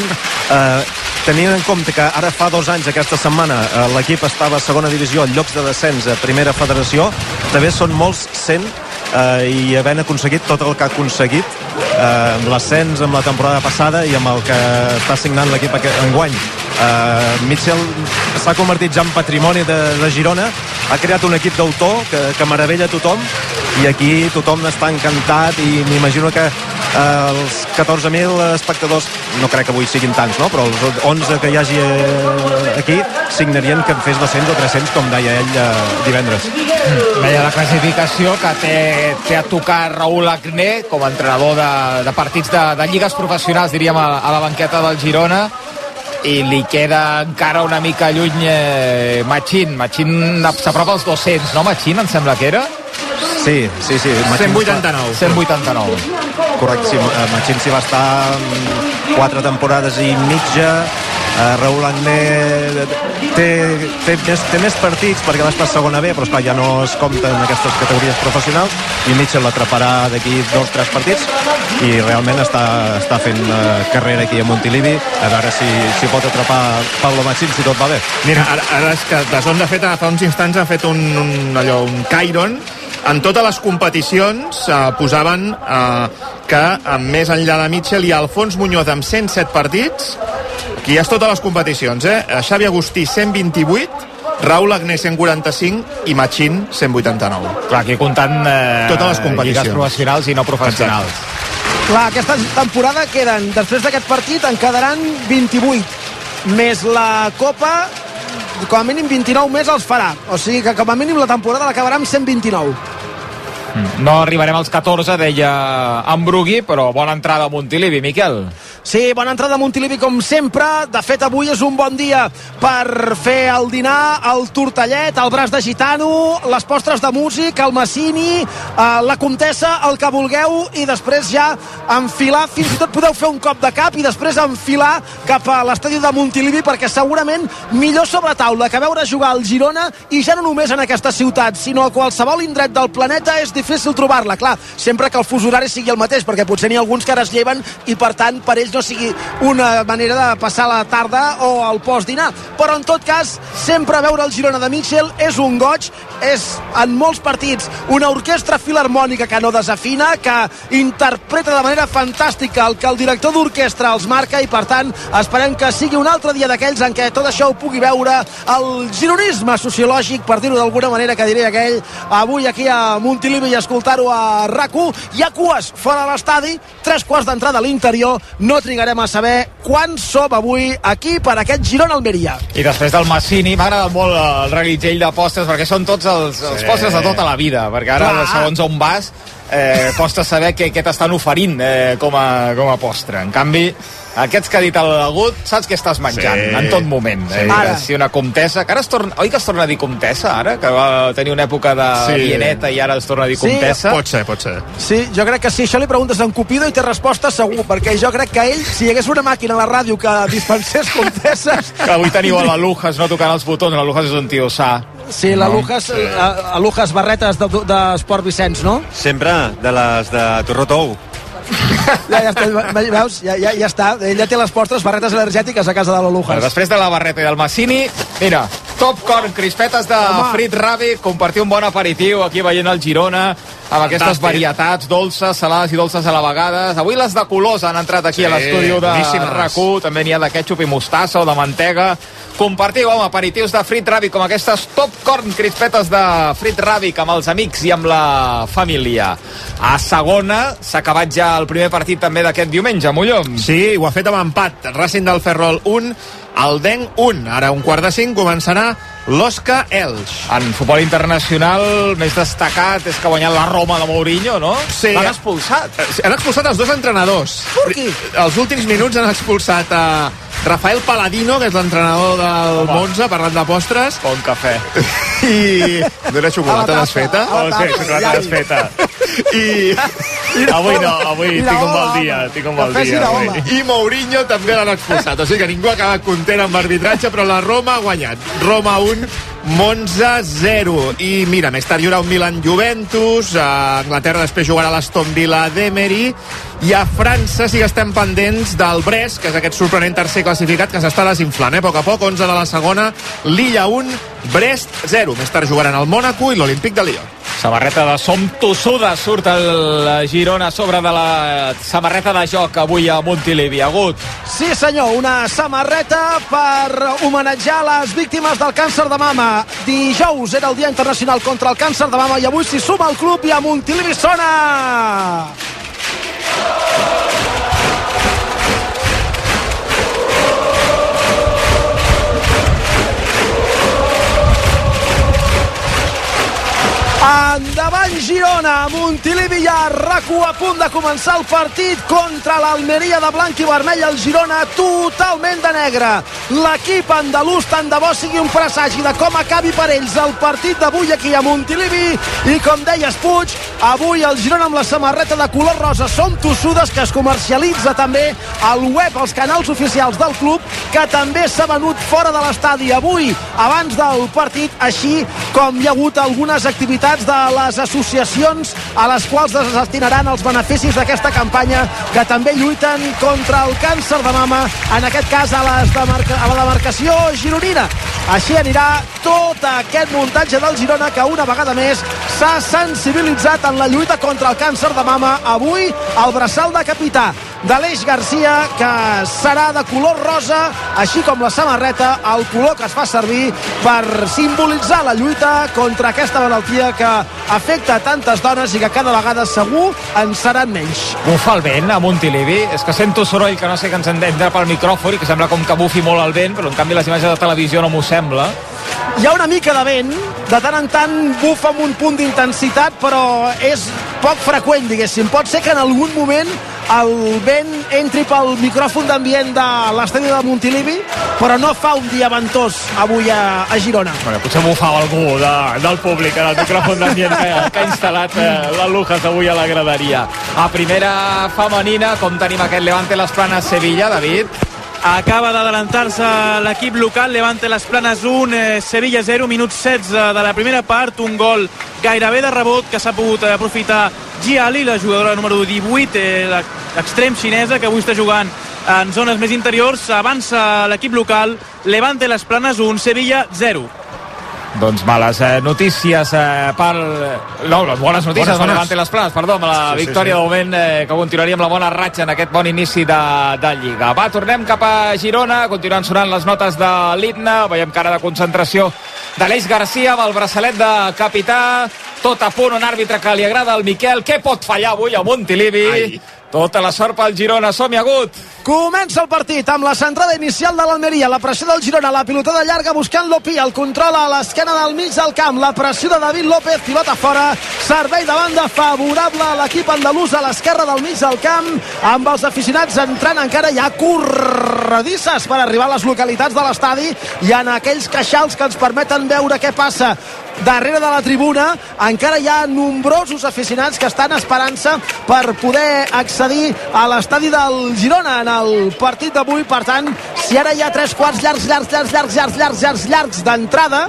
eh, tenint en compte que ara fa dos anys, aquesta setmana, eh, l'equip estava a segona divisió, en llocs de descens a primera federació, també són molts 100 eh, i havent aconseguit tot el que ha aconseguit eh, amb l'ascens, amb la temporada passada i amb el que està signant l'equip enguany. Uh, Mitchell s'ha convertit ja en patrimoni de, de Girona. Ha creat un equip d'autor que, que meravella tothom. I aquí tothom està encantat i m'imagino que uh, els 14.000 espectadors no crec que avui siguin tants, no? però els 11 que hi hagi uh, aquí signarien que en fes 200 o 300 com deia ell uh, divendres. Veia la classificació que té, té a tocar Raül Agné com a entrenador de, de partits de, de lligues professionals diríem a, a la banqueta del Girona i li queda encara una mica lluny eh, Machín. Machín s'apropa als 200, no, Machín, em sembla que era? Sí, sí, sí. Machín 189. 189. Correcte, sí, Machín s'hi va estar quatre temporades i mitja, Uh, Raúl Agné té, té, més, té més partits perquè va estar segona B, però esclar, ja no es compta en aquestes categories professionals i Mitchell l'atraparà d'aquí dos tres partits i realment està, està fent uh, carrera aquí a Montilivi a veure si, si pot atrapar Pablo Machín si tot va bé. Mira, ara, ara és que zona de fet fa uns instants ha fet un, un, allò, un Cairon en totes les competicions eh, posaven eh, que eh, més enllà de Mitchell hi ha Alfons Muñoz amb 107 partits aquí és totes les competicions eh? Xavi Agustí 128 Raúl Agnès 145 i Machín 189 clar, aquí comptant eh, totes les competicions professionals i no professionals Exacte. clar, aquesta temporada queden després d'aquest partit en quedaran 28 més la Copa com a mínim 29 més els farà o sigui que com a mínim la temporada l'acabarà amb 129 no arribarem als 14, deia Ambrugui, però bona entrada a Montilivi, Miquel. Sí, bona entrada a Montilivi com sempre. De fet, avui és un bon dia per fer el dinar, el tortellet, el braç de gitano, les postres de músic, el massini, eh, la comtessa, el que vulgueu, i després ja enfilar, fins i tot podeu fer un cop de cap i després enfilar cap a l'estadi de Montilivi perquè segurament millor sobre taula que veure jugar al Girona i ja no només en aquesta ciutat, sinó a qualsevol indret del planeta és difícil trobar-la, clar, sempre que el fus horari sigui el mateix, perquè potser n'hi ha alguns que ara es lleven i per tant per ells no sigui una manera de passar la tarda o el postdinar, però en tot cas sempre veure el Girona de Mitchell és un goig, és en molts partits una orquestra filarmònica que no desafina, que interpreta de manera fantàstica el que el director d'orquestra els marca i per tant esperem que sigui un altre dia d'aquells en què tot això ho pugui veure el gironisme sociològic, per dir-ho d'alguna manera que diré aquell, avui aquí a Montilivi i escoltar-ho a rac Hi ha cues fora de l'estadi, tres quarts d'entrada a l'interior, no trigarem a saber quan som avui aquí per aquest Girona-Almeria. I després del Massini, m'ha agradat molt el reguitzell de postres, perquè són tots els, els Sí. postres de tota la vida, perquè ara, Clar. segons on vas, eh, costa saber què, què t'estan oferint eh, com, a, com a postre. En canvi, aquests que ha dit el Gut, saps què estàs menjant Sí. en tot moment. Sí. Eh, Ara. si una comtessa, que ara es torna, oi que es torna a dir comtessa, ara? Que va tenir una època de Sí. vieneta i ara es torna a dir Sí, comtessa. pot ser, pot ser Sí, jo crec que sí. Això li preguntes a en Cupido i té resposta segur, perquè jo crec que ell, si hi hagués una màquina a la ràdio que dispensés contesses... Que avui teniu a la Lujas no tocant els botons, la Lujas és un tio sa. Sí, la No? Lujas, a, a Lujas Barretes d'Esport de, d'Esport Vicenç, no? Sempre de les de Torró Tou. Ja, ja està, veus? Ja, ja, ja està. Ell ja té les postres barretes energètiques a casa de la Lujas. després de la barreta i del Massini, mira, Topcorn, crispetes de Home. frit ràbid, compartir un bon aperitiu aquí veient el Girona, amb aquestes Fantàstic. varietats dolces, salades i dolces a la vegada. Avui les de colors han entrat aquí Sí, a l'estudi de. RAC1, també n'hi ha de ketchup i mostassa o de mantega. Compartiu, home, aperitius de frit ràbic com aquestes Topcorn, crispetes de frit ràbic amb els amics i amb la família. A segona s'ha acabat ja el primer partit també d'aquest diumenge, Mollom. Sí, ho ha fet amb empat. Racing del Ferrol 1, el Deng 1. Ara un quart de cinc començarà l'Osca Elx. En futbol internacional més destacat és que ha guanyat la Roma de Mourinho, no? Sí. L'han expulsat. Eh, Han expulsat els dos entrenadors. Per qui? Els últims minuts han expulsat a Rafael Paladino, que és l'entrenador del Home. Monza, parlant de postres. Bon cafè. I... No era xocolata desfeta? Oh, sí, xocolata ja. desfeta. I... Avui no, avui tinc un mal dia, tinc un mal dia. Avui. I Mourinho també l'han expulsat. O sigui que ningú ha acabat content amb arbitratge, però la Roma ha guanyat. Roma 1, Monza 0. I mira, més tard hi haurà un Milan-Juventus, a Anglaterra després jugarà l'Aston Villa d'Emery, i a França sí que estem pendents del Brest, que és aquest sorprenent tercer classificat que s'està desinflant, eh? A poc a poc, 11 de la segona, Lilla 1, Brest 0. Més tard jugaran el Mónaco i l'Olímpic de Lió. Samarreta de som tossuda surt el Girona sobre de la samarreta de joc avui a Montilivi. Agut. Sí, senyor, una samarreta per homenatjar les víctimes del càncer de mama. Dijous era el Dia Internacional contra el Càncer de Mama i avui s'hi suma el club i a Montilivi sona! Endavant Girona, Montilivi i a rac a punt de començar el partit contra l'Almeria de blanc i vermell, el Girona totalment de negre. L'equip andalús tant de bo sigui un presagi de com acabi per ells el partit d'avui aquí a Montilivi. I com deies Puig, avui el Girona amb la samarreta de color rosa som tossudes que es comercialitza també al web, als canals oficials del club que també s'ha venut fora de l'estadi. Avui, abans del partit així com hi ha hagut algunes activitats de les associacions a les quals es destinaran els beneficis d'aquesta campanya que també lluiten contra el càncer de mama, en aquest cas a, les demarca, a la demarcació gironina. Així anirà tot aquest muntatge del Girona que una vegada més s'ha sensibilitzat en la lluita contra el càncer de mama. Avui el braçal de capità d'Aleix Garcia que serà de color rosa així com la samarreta el color que es fa servir per simbolitzar la lluita contra aquesta malaltia que afecta tantes dones i que cada vegada segur en seran menys. Bufa el vent a Montilivi. És que sento soroll que no sé que ens entra pel micròfon i que sembla com que bufi molt el vent, però en canvi les imatges de televisió no m'ho sembla. Hi ha una mica de vent, de tant en tant bufa amb un punt d'intensitat, però és poc freqüent, diguéssim. Pot ser que en algun moment el vent entri pel micròfon d'ambient de l'estadi de Montilivi, però no fa un dia ventós avui a, a Girona. Bueno, potser bufava algú de, del públic en el micròfon d'ambient que, que ha instal·lat eh, la Lujas avui a la graderia. A primera femenina, com tenim aquest Levante les Planes Sevilla, David? Acaba d'adelantar-se l'equip local, Levante les Planes 1, eh, Sevilla 0, minut 16 de la primera part, un gol gairebé de rebot que s'ha pogut aprofitar Giali, la jugadora número 18, eh, l'extrem xinesa, que avui està jugant en zones més interiors. Avança l'equip local, Levante les Planes 1, Sevilla 0. Doncs males eh, notícies eh, per... No, les bones notícies Bones, per bones. Levante les Planes, perdó, amb la Sí, sí, victòria sí. de moment eh, que continuaria amb la bona ratxa en aquest bon inici de, de Lliga. Va, tornem cap a Girona, continuen sonant les notes de l'himne, veiem cara de concentració d'Aleix Garcia amb el braçalet de capità, tot a punt, un àrbitre que li agrada al Miquel, què pot fallar avui a Montilivi? Ai. Tota la sort pel Girona, som-hi agut! Comença el partit amb la centrada inicial de l'Almeria, la pressió del Girona, la pilotada llarga buscant Lopi, el control a l'esquena del mig del camp, la pressió de David López, pilota fora, servei de banda favorable a l'equip andalús a l'esquerra del mig del camp, amb els aficionats entrant encara ja corredisses per arribar a les localitats de l'estadi i en aquells queixals que ens permeten veure què passa darrere de la tribuna encara hi ha nombrosos aficionats que estan esperant-se per poder accedir a l'estadi del Girona en el partit d'avui, per tant si ara hi ha tres quarts llargs, llargs, llargs, llargs, llargs, llargs, llargs, llargs d'entrada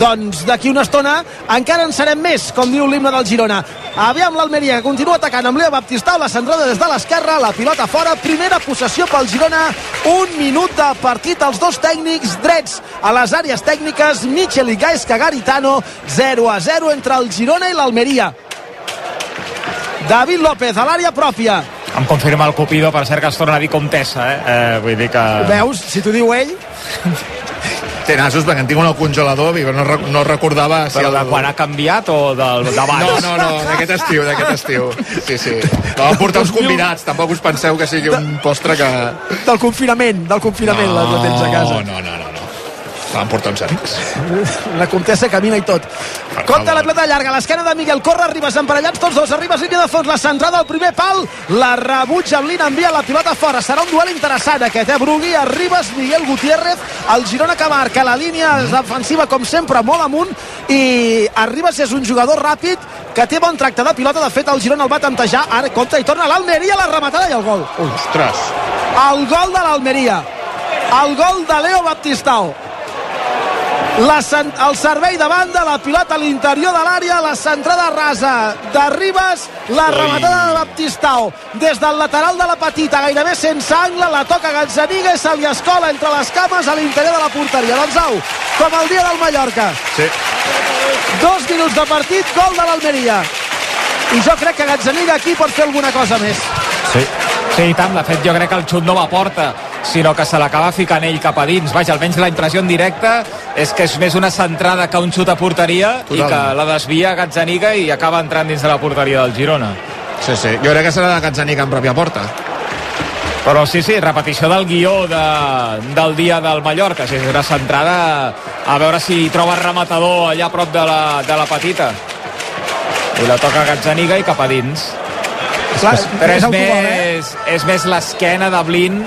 doncs d'aquí una estona encara en serem més, com diu l'himne del Girona. Aviam l'Almeria que continua atacant amb Leo Baptistau, la centrada des de l'esquerra la pilota fora, primera possessió pel Girona un minut de partit els dos tècnics drets a les àrees tècniques Michel i Gaisca Garitano 0 a 0 entre el Girona i l'Almeria David López a l'àrea pròpia Em confirma el Cupido, per cert que es torna a dir comtessa, eh? eh vull dir que... veus, si t'ho diu ell Té nassos perquè en tinc un al congelador, dic, no, rec- no recordava si Però el... de quan ha canviat o del d'abans? No, no, no, d'aquest estiu, d'aquest estiu. Sí, sí. No, portar uns combinats, tampoc us penseu que sigui un postre que... Del confinament, del confinament, no, la tens a casa. No, no, no, no. Vam portar uns amics. La comtessa camina i tot. Compte la pilota llarga, a l'esquena de Miguel Corre, Ribas emparellats tots dos, arriba a línia de fons, la centrada al primer pal, la rebutja Blin, envia la pilota fora, serà un duel interessant aquest, eh, Brugui, arribes Miguel Gutiérrez, el Girona que marca la línia defensiva com sempre molt amunt i Arribas és un jugador ràpid que té bon tracte de pilota, de fet el Girona el va tantejar, ara compte i torna l'Almeria, la rematada i el gol. Ostres. El gol de l'Almeria. El gol de Leo Baptistao. La, el servei de banda, la pilota a l'interior de l'àrea, la centrada rasa de Ribas, la rematada de Baptistao des del lateral de la petita, gairebé sense angle, la toca Gazzaniga i se li escola entre les cames a l'interior de la porteria. Doncs au, com el dia del Mallorca. Sí. Dos minuts de partit, gol de l'Almeria. I jo crec que Gazzaniga aquí pot fer alguna cosa més. Sí. Sí, i tant. De fet, jo crec que el xut no va porta, sinó que se l'acaba ficant ell cap a dins. Vaja, almenys la impressió en directe és que és més una centrada que un xut a porteria i Totalment. que la desvia Gazzaniga i acaba entrant dins de la porteria del Girona. Sí, sí. Jo crec que serà de Gazzaniga en pròpia porta. Però sí, sí, repetició del guió de, del dia del Mallorca. Sí, és una centrada a veure si troba rematador allà a prop de la, de la petita. I la toca Gazzaniga i cap a dins. Clar, Però és és autogol, eh? més, és més l'esquena de Blin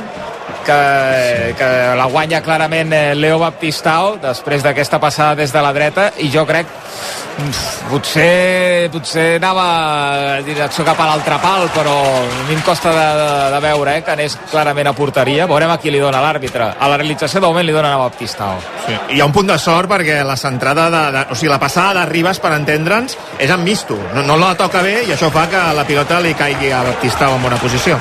que, que la guanya clarament eh, Leo Baptistao després d'aquesta passada des de la dreta i jo crec potser, potser anava direcció cap a l'altre pal però a mi em costa de, de, de veure eh, que anés clarament a porteria. Veurem a qui li dona l'àrbitre. A la realització de moment li donen a Baptistao Sí. I hi ha un punt de sort perquè la centrada de, de, o sigui, la passada de Ribas per entendre'ns és amb misto, no, no la toca bé i això fa que la pilota li caigui a Baptistao en bona posició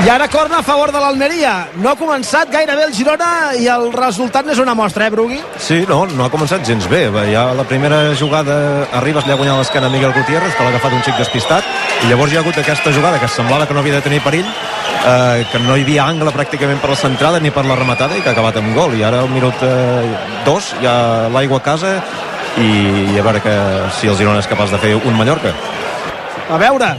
I ara corna a favor de l'Almeria. No ha començat gaire bé el Girona i el resultat n'és una mostra, eh, Brugui? Sí, no, no ha començat gens bé. Ja la primera jugada Arribas li ha guanyat l'esquena a Miguel Gutiérrez, que l'ha agafat un xic despistat, i llavors hi ha hagut aquesta jugada que semblava que no havia de tenir perill, eh, que no hi havia angle pràcticament per la centrada ni per la rematada i que ha acabat amb gol. I ara al minut eh, dos hi ha l'aigua a casa i, i a veure que, si el Girona és capaç de fer un Mallorca. A veure,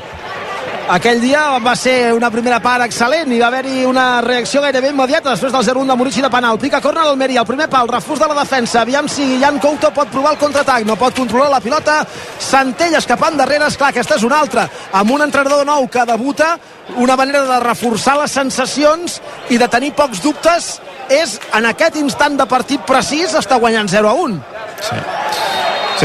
aquell dia va ser una primera part excel·lent i va haver-hi una reacció gairebé immediata després del 0-1 de Murici de penal. Pica corna l'Almeria, el primer pal, refús de la defensa. Aviam si Jan Couto pot provar el contraatac, no pot controlar la pilota. Santell escapant darrere, esclar, aquesta és una altra. Amb un entrenador nou que debuta, una manera de reforçar les sensacions i de tenir pocs dubtes és en aquest instant de partit precís està guanyant 0 a 1. Sí,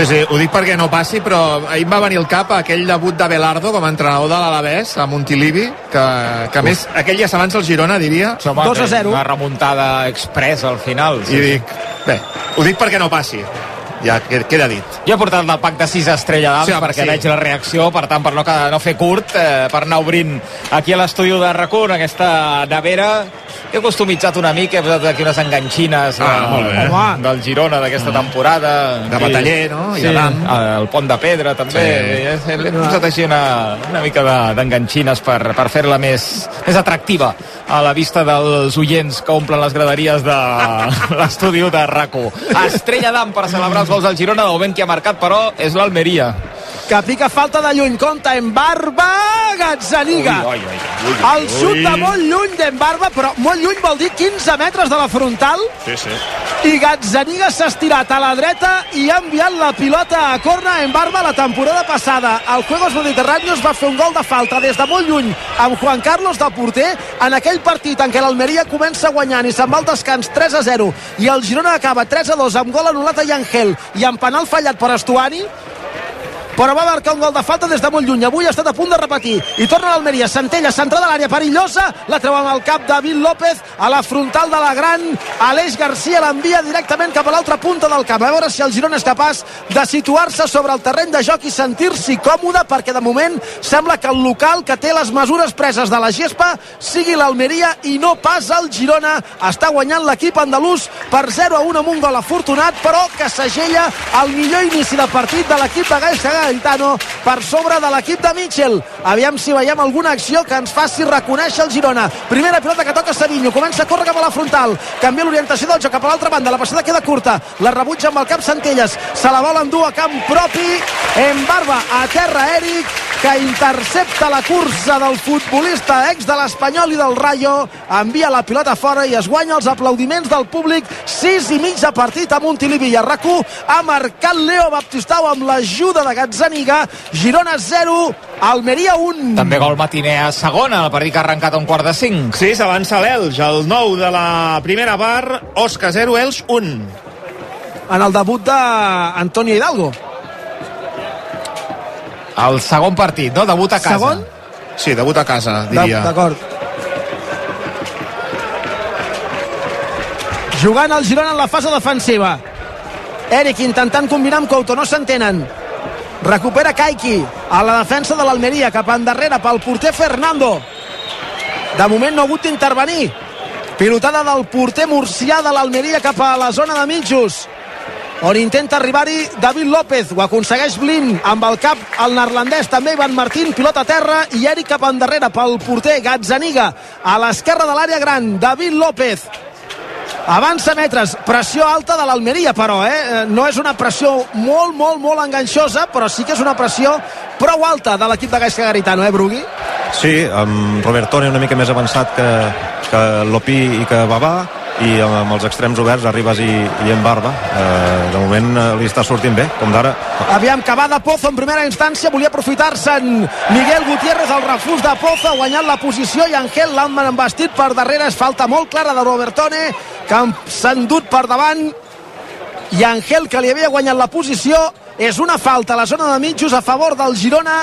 sí, ho dic perquè no passi, però ahir em va venir al cap aquell debut de Belardo com a entrenador de l'Alavés a Montilivi, que, que a més aquell ja s'avança el Girona, diria. Home, Una remuntada express al final. I dic, bé, ho dic perquè no passi. Ja que- queda dit. Jo he portat el pack de 6 estrella d'ams Sí, home, perquè sí. veig la reacció, per tant, per no, no fer curt, eh, per anar obrint aquí a l'estudi de RAC1, en aquesta nevera. He customitzat una mica, he posat aquí unes enganxines Ah, molt bé. de, del Girona d'aquesta temporada. De Bataller, no? I Sí, el pont de pedra, també. Sí. Sí. L'he posat així una, una mica de- d'enganxines per, per fer-la més, més atractiva a la vista dels oients que omplen les graderies de l'estudi de RAC1. Estrella d'am per celebrar els gols del Girona, de moment qui ha marcat, però, és l'Almeria. Que pica falta de lluny, compta en Barba, Gazzaniga. Ui, ui, ui, ui, El xut de molt lluny d'en Barba, però molt lluny vol dir 15 metres de la frontal, Sí, sí. i Gazzaniga s'ha estirat a la dreta i ha enviat la pilota a corna en Barba la temporada passada. El Juegos Mediterráneos va fer un gol de falta des de molt lluny amb Juan Carlos de porter en aquell partit en què l'Almeria comença guanyant i se'n va al descans 3 a 0 i el Girona acaba 3 a 2 amb gol anul·lat a Yangel i amb penal fallat per Estuani però va marcar un gol de falta des de molt lluny. Avui ha estat a punt de repetir. I torna l'Almeria. Centella, centrada a l'àrea perillosa. La treu amb el cap David López a la frontal de la gran. Aleix Garcia l'envia directament cap a l'altra punta del camp. A veure si el Girona és capaç de situar-se sobre el terreny de joc i sentir-s'hi còmode, perquè de moment sembla que el local que té les mesures preses de la gespa sigui l'Almeria i no pas el Girona. Està guanyant l'equip andalús per 0 a 1 amb un gol afortunat, però que segella el millor inici de partit de l'equip de Segat Garitano per sobre de l'equip de Mitchell. Aviam si veiem alguna acció que ens faci reconèixer el Girona. Primera pilota que toca Savinho, comença a córrer cap a la frontal, canvia l'orientació del joc cap a l'altra banda, la passada queda curta, la rebutja amb el cap Centelles, se la vol endur a camp propi, en barba a terra Eric, que intercepta la cursa del futbolista ex de l'Espanyol i del Rayo, envia la pilota fora i es guanya els aplaudiments del públic, 6 i mig de partit a Montilivi i a rac ha marcat Leo Baptistau amb l'ajuda de Gazzaniga, Girona 0, Almeria 1. També gol matiner a segona, el partit que ha arrencat a un quart de 5. Sí, s'avança l'Elx, el 9 de la primera bar, Osca 0, Elx 1. En el debut d'Antonio Hidalgo. El segon partit, no? Debut a casa. Segon? Sí, debut a casa, diria. D'acord. Jugant el Girona en la fase defensiva. Eric intentant combinar amb Couto, no s'entenen. Recupera Kaiki a la defensa de l'Almeria, cap endarrere pel porter Fernando. De moment no ha hagut d'intervenir. Pilotada del porter murcià de l'Almeria cap a la zona de mitjos on intenta arribar-hi David López ho aconsegueix Blin amb el cap el neerlandès també Ivan Martín pilota a terra i Eric cap endarrere pel porter Gazzaniga a l'esquerra de l'àrea gran David López avança metres, pressió alta de l'Almeria però, eh? no és una pressió molt, molt, molt enganxosa però sí que és una pressió prou alta de l'equip de Gaisca Garitano, eh Brugui? Sí, amb Robertone una mica més avançat que, que Lopi i que Babà i amb els extrems oberts, Arribas i, i en Barba. Eh, de moment eh, li està sortint bé com d'ara. Aviam, que va de Pozo en primera instància volia aprofitar-se en Miguel Gutiérrez el refús de Pozo, ha guanyat la posició i Angel l'han embestit per darrere. És falta molt clara de Robertone que s'ha endut per davant. I Angel que li havia guanyat la posició és una falta a la zona de mitjos a favor del Girona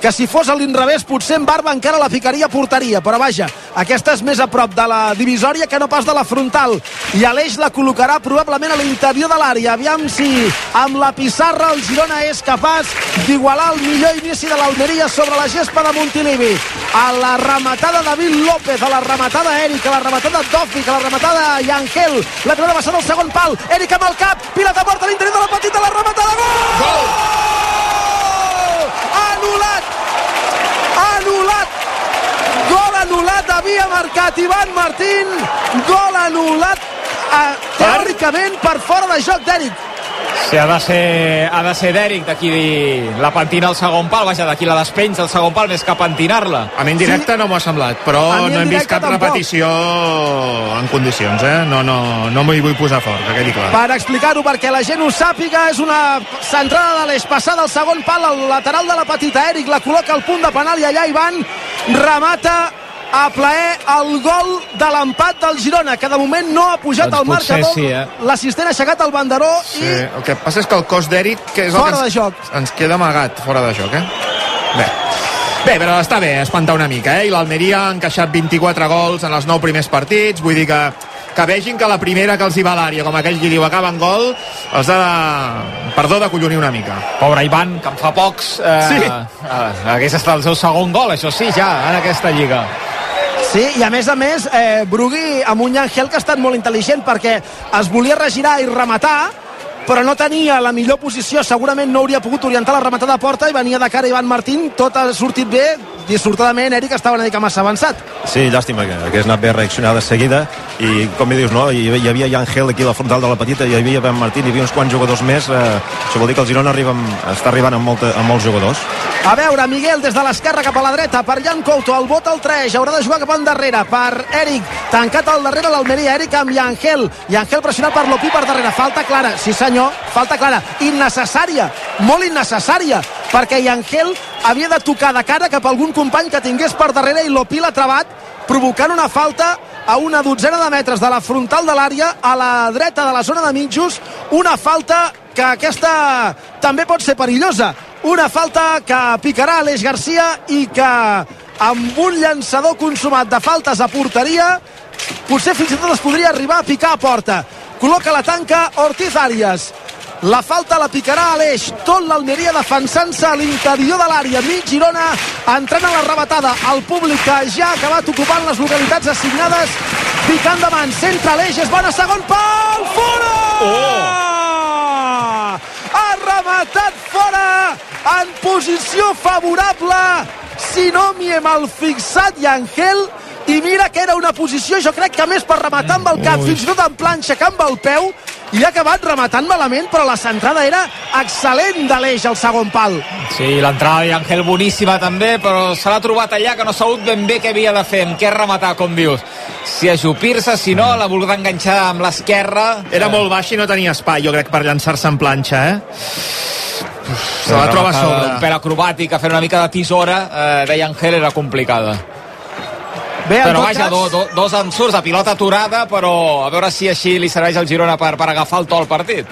que si fos a l'inrevés potser en Barba encara la ficaria a porteria, però vaja, aquesta és més a prop de la divisòria que no pas de la frontal, i Aleix la col·locarà probablement a l'interior de l'àrea, aviam si amb la pissarra el Girona és capaç d'igualar el millor inici de l'Almeria sobre la gespa de Montilivi, a la rematada David López, a la rematada Eric, a la rematada Dòfic, a la rematada Yangel, la pilota passada al segon pal, Eric amb el cap, pilota morta a l'interior de la petita, la rematada, gol! Gol! Anul·lat. Anul·lat. Gol anul·lat havia marcat Ivan Martín. Gol anul·lat eh, teòricament per fora de joc d'Eric Sí, ha de ser, ha de ser d'Eric d'aquí la pentina al segon pal, vaja, d'aquí la despenja al segon pal, més que pentinar-la. A mi en directe sí. no m'ho ha semblat, però no hem vist cap tampoc. repetició en condicions, eh? No, no, no m'hi vull posar fort, que quedi clar. Per explicar-ho, perquè la gent ho sàpiga, és una centrada de l'eix passada al segon pal, al lateral de la petita. Eric la col·loca al punt de penal i allà Ivan remata a plaer el gol de l'empat del Girona, que de moment no ha pujat doncs al marcador. Sí, eh? L'assistent ha aixecat el banderó sí, i... El que passa és que el cos d'Eric que és fora el que ens, de joc. ens queda amagat fora de joc, eh? Bé. Bé, però està bé espantar una mica, eh? I l'Almeria ha encaixat 24 gols en els 9 primers partits, vull dir que que vegin que la primera que els hi va a l'àrea, com aquell qui diu acaba en gol, els ha de... perdó de collonir una mica. Pobre Ivan, que en fa pocs eh, sí. eh, hagués estat el seu segon gol, això sí, ja, en aquesta lliga. Sí, i a més a més, eh, Brugui amb un Angel que ha estat molt intel·ligent perquè es volia regirar i rematar, però no tenia la millor posició, segurament no hauria pogut orientar la rematada a porta i venia de cara Ivan Martín, tot ha sortit bé, dissortadament Eric estava una mica massa avançat. Sí, llàstima que hagués anat bé reaccionar de seguida i com dius, no? hi, hi havia Angel aquí a la frontal de la petita, hi havia Ben Martín, hi havia uns quants jugadors més, eh, això vol dir que el Girona arriba amb, està arribant amb, molta, amb molts jugadors. A veure, Miguel des de l'esquerra cap a la dreta, per Jan Couto, el vot al 3, haurà de jugar cap endarrere, per Eric, tancat al darrere l'Almeria, Eric amb Yangel, Yangel pressionat per Lopí per darrere, falta clara, sí senyor, falta clara, innecessària, molt innecessària, perquè Yangel havia de tocar de cara cap a algun company que tingués per darrere i Lopí l'ha trebat, provocant una falta a una dotzena de metres de la frontal de l'àrea, a la dreta de la zona de mitjos, una falta que aquesta també pot ser perillosa. Una falta que picarà Aleix Garcia i que amb un llançador consumat de faltes a porteria potser fins i tot es podria arribar a picar a porta. Col·loca la tanca Ortiz Arias. La falta la picarà Aleix. Tot l'Almeria defensant-se a l'interior de l'àrea. Mig Girona entrant a la rebatada. El públic que ja ha acabat ocupant les localitats assignades. Picant davant. Centre Aleix. És bona. Segon pal. Fora! Oh! Ha rematat fora en posició favorable si no m'hi hem el fixat i Angel i mira que era una posició jo crec que més per rematar amb el cap Ui. fins i tot en planxa que amb el peu i ha acabat rematant malament però la centrada era excel·lent de l'eix al segon pal Sí, l'entrada d'Angel boníssima també, però se l'ha trobat allà que no ha sabut ben bé què havia de fer, amb què rematar, com dius. Si ajupir-se, si no, l'ha volgut enganxar amb l'esquerra. Era molt baix i no tenia espai, jo crec, per llançar-se en planxa, eh? Se la troba a sobre. pèl acrobàtic, a fer una mica de tisora, eh, deia Angel, era complicada. Bé, però vaja, cas- do, do, dos ensurts de pilota aturada, però a veure si així li serveix al Girona per, per agafar el to al partit.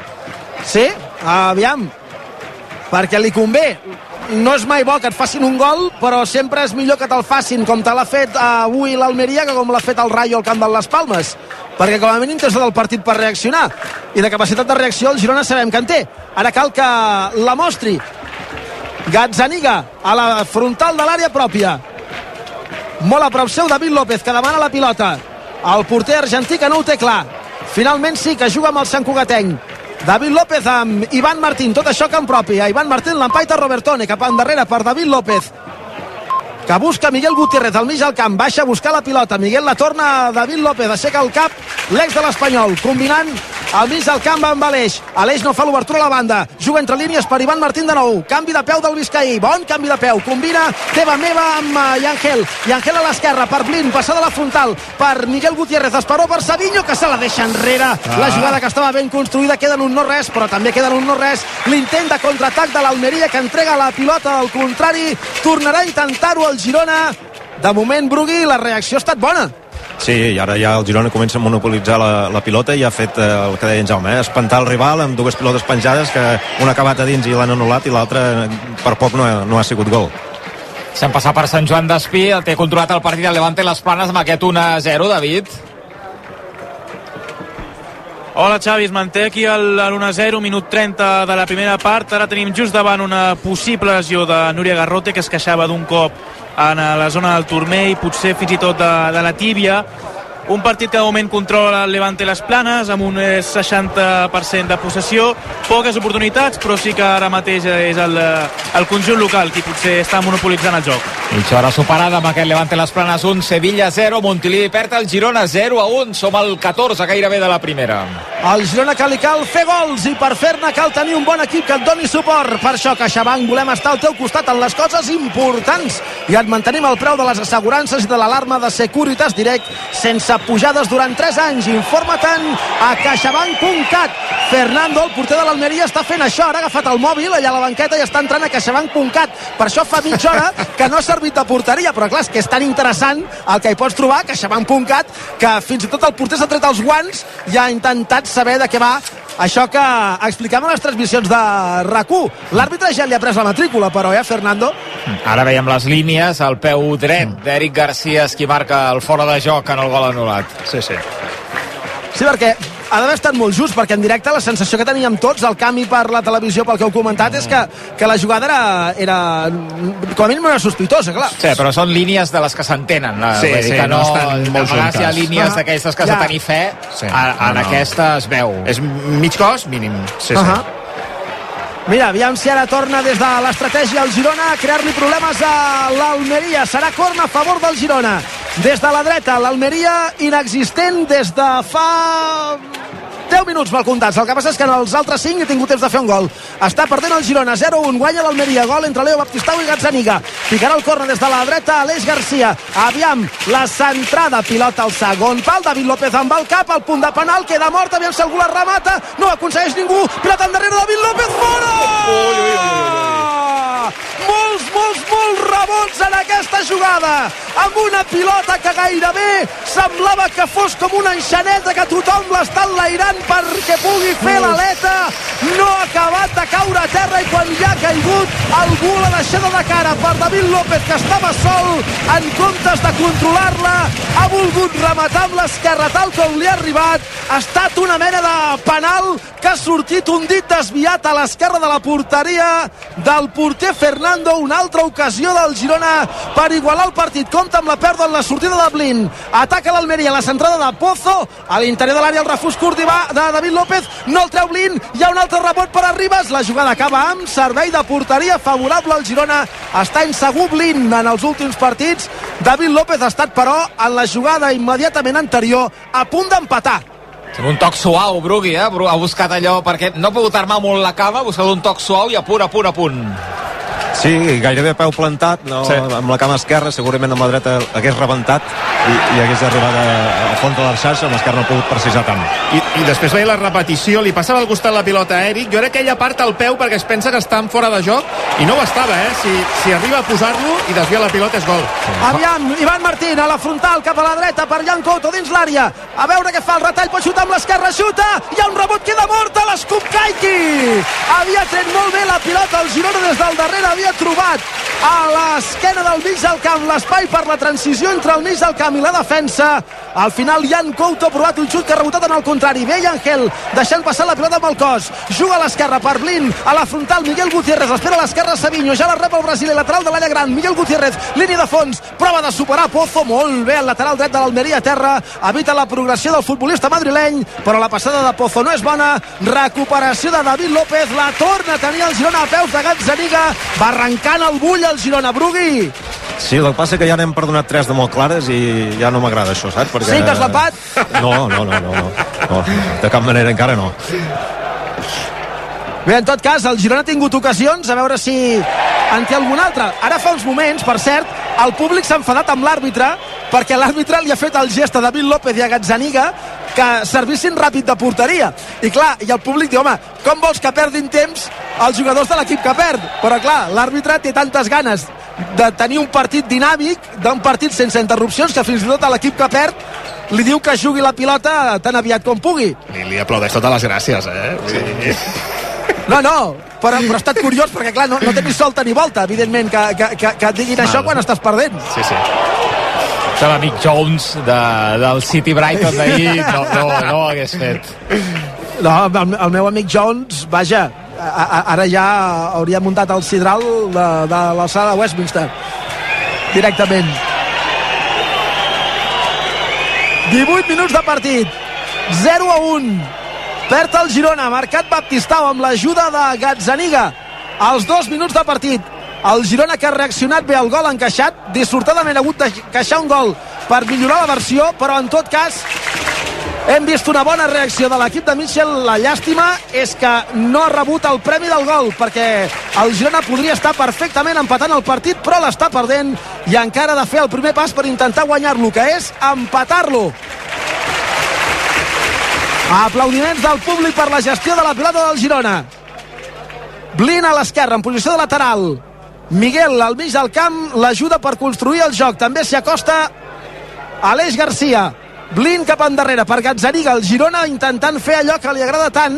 Sí, aviam, perquè li convé. No és mai bo que et facin un gol, però sempre és millor que te'l facin com te l'ha fet eh, avui l'Almeria que com l'ha fet el Rayo al camp de les Palmes. Perquè com a mínim tens tot el partit per reaccionar. I de capacitat de reacció el Girona sabem que en té. Ara cal que la mostri. Gazzaniga a la frontal de l'àrea pròpia. Molt a prop seu David López, que demana la pilota. El porter argentí que no ho té clar. Finalment sí que juga amb el Sant Cugatenc. David López amb Ivan Martín, tot això camp propi. A Ivan Martín l'empaita Robertone, cap endarrere per David López que busca Miguel Gutiérrez al mig del camp, baixa a buscar la pilota, Miguel la torna a David López, aixeca el cap l'ex de l'Espanyol, combinant al mig del camp amb Aleix, Aleix no fa l'obertura a la banda, juga entre línies per Ivan Martín de nou, canvi de peu del Vizcaí, bon canvi de peu, combina teva meva amb uh, Yangel, Yangel a l'esquerra per Blin, passada a la frontal per Miguel Gutiérrez, esperó per Savinho que se la deixa enrere, Ah. la jugada que estava ben construïda, queda en un no res però també queda en un no res, l'intent de contraatac de l'Almeria que entrega la pilota. Al contrari, tornarà a intentar-ho el Girona, de moment Brugui la reacció ha estat bona Sí, i ara ja el Girona comença a monopolitzar la, la pilota i ha fet eh, el que deia en Jaume, eh? espantar el rival amb dues pilotes penjades que una ha acabat a dins i l'han anul·lat i l'altra eh, per poc no no ha sigut gol. S'han passat per Sant Joan d'Espí, el té controlat el partit del Levante les planes amb aquest 1-0, David. Hola Xavi, es manté aquí el, el 1-0, minut 30 de la primera part. Ara tenim just davant una possible lesió de Núria Garrote que es queixava d'un cop en la zona del turmell, potser fins i tot de, de la tíbia. Un partit que de moment controla el Levante les planes amb un eh, 60% de possessió, poques oportunitats, però sí que ara mateix és el, eh, el conjunt local qui potser està monopolitzant el joc. Mitja hora superada amb aquest Levante les planes 1, Sevilla 0, Montilivi perd el Girona 0 a 1, som al 14 gairebé de la primera. Al Girona que li cal fer gols i per fer-ne cal tenir un bon equip que et doni suport. Per això, CaixaBank, volem estar al teu costat en les coses importants i et mantenim el preu de les assegurances i de l'alarma de Securitas Direct sense pujades durant 3 anys. Informa-te'n a caixabank.cat. Fernando, el porter de l'Almeria, està fent això. Ara ha agafat el mòbil allà a la banqueta i està entrant a caixabank.cat. Per això fa mitja hora que no ha servit de porteria, però clar, és que és tan interessant el que hi pots trobar caixabank.cat que fins i tot el porter s'ha tret els guants i ha intentat saber de què va això que explicàvem les transmissions de RAC1. L'àrbitre ja li ha pres la matrícula, però, eh, Fernando? Ara veiem les línies, el peu dret d'Eric Garcia és qui marca el fora de joc en el gol anul·lat. Sí, sí. Sí, perquè ha d'haver estat molt just, perquè en directe la sensació que teníem tots, el canvi per la televisió, pel que heu comentat, és que, que la jugada era, era com a mínim era sospitosa, clar. Sí, però són línies de les que s'entenen. Sí, sí, que no estan molt a vegades hi ha juntes. línies Ah, d'aquestes que has ja. de tenir fe, Sí. en, No, no. aquesta es veu. És mig cos, mínim. Sí, sí. Mira, aviam si ara torna des de l'estratègia el Girona a crear-li problemes a l'Almeria. Serà corna a favor del Girona. Des de la dreta, l'Almeria inexistent des de fa 10 minuts mal comptats. El que passa és que en els altres 5 he tingut temps de fer un gol. Està perdent el Girona, 0-1, guanya l'Almeria. Gol entre Leo Baptistau i Gazzaniga. Ficarà el corna des de la dreta, Aleix Garcia. Aviam, la centrada, pilota al segon pal. David López amb el cap, al punt de penal, queda mort, aviam si algú la remata. No aconsegueix ningú, pilota endarrere, David López, fora! Ui, ui, ui, molts, molts, molts rebots en aquesta jugada amb una pilota que gairebé semblava que fos com una enxaneta que tothom l'està enlairant perquè pugui fer l'aleta no ha acabat de caure a terra i quan ja ha caigut algú l'ha deixada de cara per David López que estava sol en comptes de controlar-la ha volgut rematar amb l'esquerra tal com li ha arribat ha estat una mena de penal que ha sortit un dit desviat a l'esquerra de la porteria del porter Fernando, una altra ocasió del Girona per igualar el partit. Compta amb la pèrdua en la sortida de Blin. Ataca l'Almeria, la centrada de Pozo. A l'interior de l'àrea el refús curt de David López. No el treu Blin. Hi ha un altre rebot per a Ribas. La jugada acaba amb servei de porteria favorable al Girona. Està insegur Blin en els últims partits. David López ha estat, però, en la jugada immediatament anterior, a punt d'empatar. Un toc suau, Brugui, eh? Ha buscat allò perquè no ha pogut armar molt la cava, ha buscat un toc suau i a punt, a punt, a punt. Sí, gairebé peu plantat, no, sí. amb la cama esquerra, segurament amb la dreta hagués rebentat i, i hagués arribat a, a fons de la xarxa, amb l'esquerra no ha pogut precisar tant. I, I després veia la repetició, li passava al costat la pilota a Eric, jo crec que ell aparta el peu perquè es pensa que està en fora de joc, i no ho estava, eh? Si, si arriba a posar-lo i desvia la pilota és gol. Aviam, Ivan Martín a la frontal, cap a la dreta, per Jan Couto dins l'àrea, a veure què fa el retall, pot xutar amb l'esquerra, xuta, hi ha un rebot, queda mort a l'escup Kaiki! Havia tret molt bé la pilota, el Girona des del darrere havia trobat a l'esquena del mig del camp l'espai per la transició entre el mig del camp i la defensa al final Jan Couto ha provat un xut que ha rebotat en el contrari ve Angel deixant passar la pilota amb el cos juga a l'esquerra per Blin a la frontal Miguel Gutiérrez espera a l'esquerra Savinho ja la rep el brasiler lateral de l'àrea gran Miguel Gutiérrez línia de fons prova de superar Pozo molt bé el lateral dret de l'Almeria terra evita la progressió del futbolista madrileny però la passada de Pozo no és bona recuperació de David López la torna a tenir el Girona a peus de Gazzaniga va arrencant el bull el Girona Brugui Sí, el que passa que ja n'hem perdonat tres de molt clares i ja no m'agrada això, saps? Perquè... Sí, que has lapat? No, no, no, no, no, no, de cap manera encara no. Bé, en tot cas, el Girona ha tingut ocasions, a veure si en té algun altre. Ara fa uns moments, per cert, el públic s'ha enfadat amb l'àrbitre perquè l'àrbitre li ha fet el gest a David López i a Gazzaniga que servissin ràpid de porteria. I clar, i el públic diu, home, com vols que perdin temps els jugadors de l'equip que perd? Però clar, l'àrbitre té tantes ganes de tenir un partit dinàmic, d'un partit sense interrupcions, que fins i tot l'equip que perd li diu que jugui la pilota tan aviat com pugui. Li, li aplaudeix totes les gràcies, eh? Sí. No, no, però, però ha estat curiós perquè, clar, no, no té ni solta ni volta, evidentment, que, que, que, que et diguin Mal. això quan estàs perdent. Sí, sí. De l'amic Jones de, del City Brighton d'ahir no, no, no ho hagués fet. No, el, el meu amic Jones, vaja, ara ja hauria muntat el sidral de, de l'alçada de Westminster directament 18 minuts de partit. 0 a 1 perd el Girona, marcat Baptistau amb l'ajuda de Gazzaniga. Als dos minuts de partit el Girona que ha reaccionat bé al gol encaixat dissortadament ha hagut de queixar un gol per millorar la versió però en tot cas hem vist una bona reacció de l'equip de Mitchell. La llàstima és que no ha rebut el premi del gol, perquè el Girona podria estar perfectament empatant el partit, però l'està perdent i encara ha de fer el primer pas per intentar guanyar-lo, que és empatar-lo. Aplaudiments del públic per la gestió de la pilota del Girona. Blin a l'esquerra, en posició de lateral. Miguel al mig del camp l'ajuda per construir el joc. També s'hi acosta Aleix Garcia Blin cap endarrere per Gazzaniga, el Girona intentant fer allò que li agrada tant,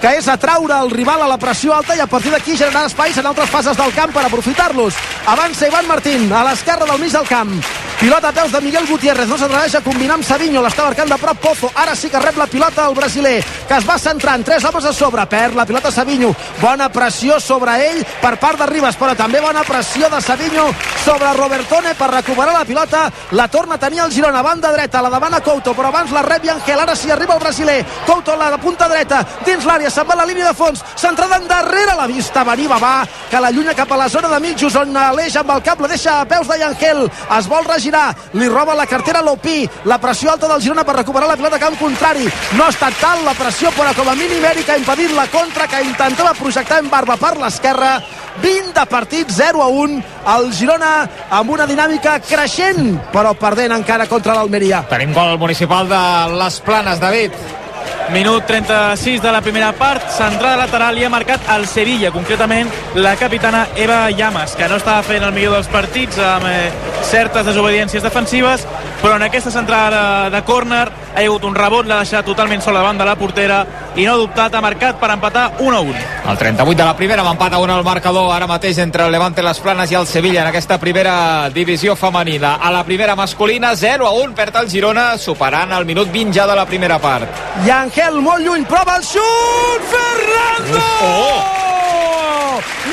que és atraure el rival a la pressió alta i a partir d'aquí generar espais en altres fases del camp per aprofitar-los. Avança Ivan Martín a l'esquerra del mig del camp. Pilota a peus de Miguel Gutiérrez, no s'atreveix a combinar amb Savinho, l'està marcant de prop Pozo, ara sí que rep la pilota el brasiler, que es va centrant, tres homes a sobre, perd la pilota Savinho, bona pressió sobre ell per part de Ribas, però també bona pressió de Savinho sobre Robertone per recuperar la pilota, la torna a tenir el Girona, banda dreta, la demana Couto, però abans la rep Angel, ara sí arriba el brasiler, Couto la de punta dreta, dins l'àrea, se'n va la línia de fons, centrada endarrere la vista, venir va, que la llunya cap a la zona de mitjos, on l'eix amb el cap, la deixa a peus de Angel, es vol regir girar, li roba la cartera l'Opí, la pressió alta del Girona per recuperar la pilota camp contrari, no ha estat tal la pressió, però com a mínim Eric ha impedit la contra que intentava projectar en barba per l'esquerra, 20 de partit, 0 a 1, el Girona amb una dinàmica creixent, però perdent encara contra l'Almeria. Tenim gol municipal de les Planes, David. Minut 36 de la primera part, centrada lateral i ha marcat el Sevilla, concretament la capitana Eva Llamas, que no estava fent el millor dels partits amb eh, certes desobediències defensives, però en aquesta centrada de, córner ha hagut un rebot, l'ha deixat totalment sola davant de la portera i no ha dubtat, ha marcat per empatar 1 a 1. El 38 de la primera, amb empat a 1 al marcador ara mateix entre el Levante les Planes i el Sevilla en aquesta primera divisió femenina. A la primera masculina, 0 a 1, perd el Girona, superant el minut 20 ja de la primera part. I Angel molt lluny, prova el xut! Fernando! Oh!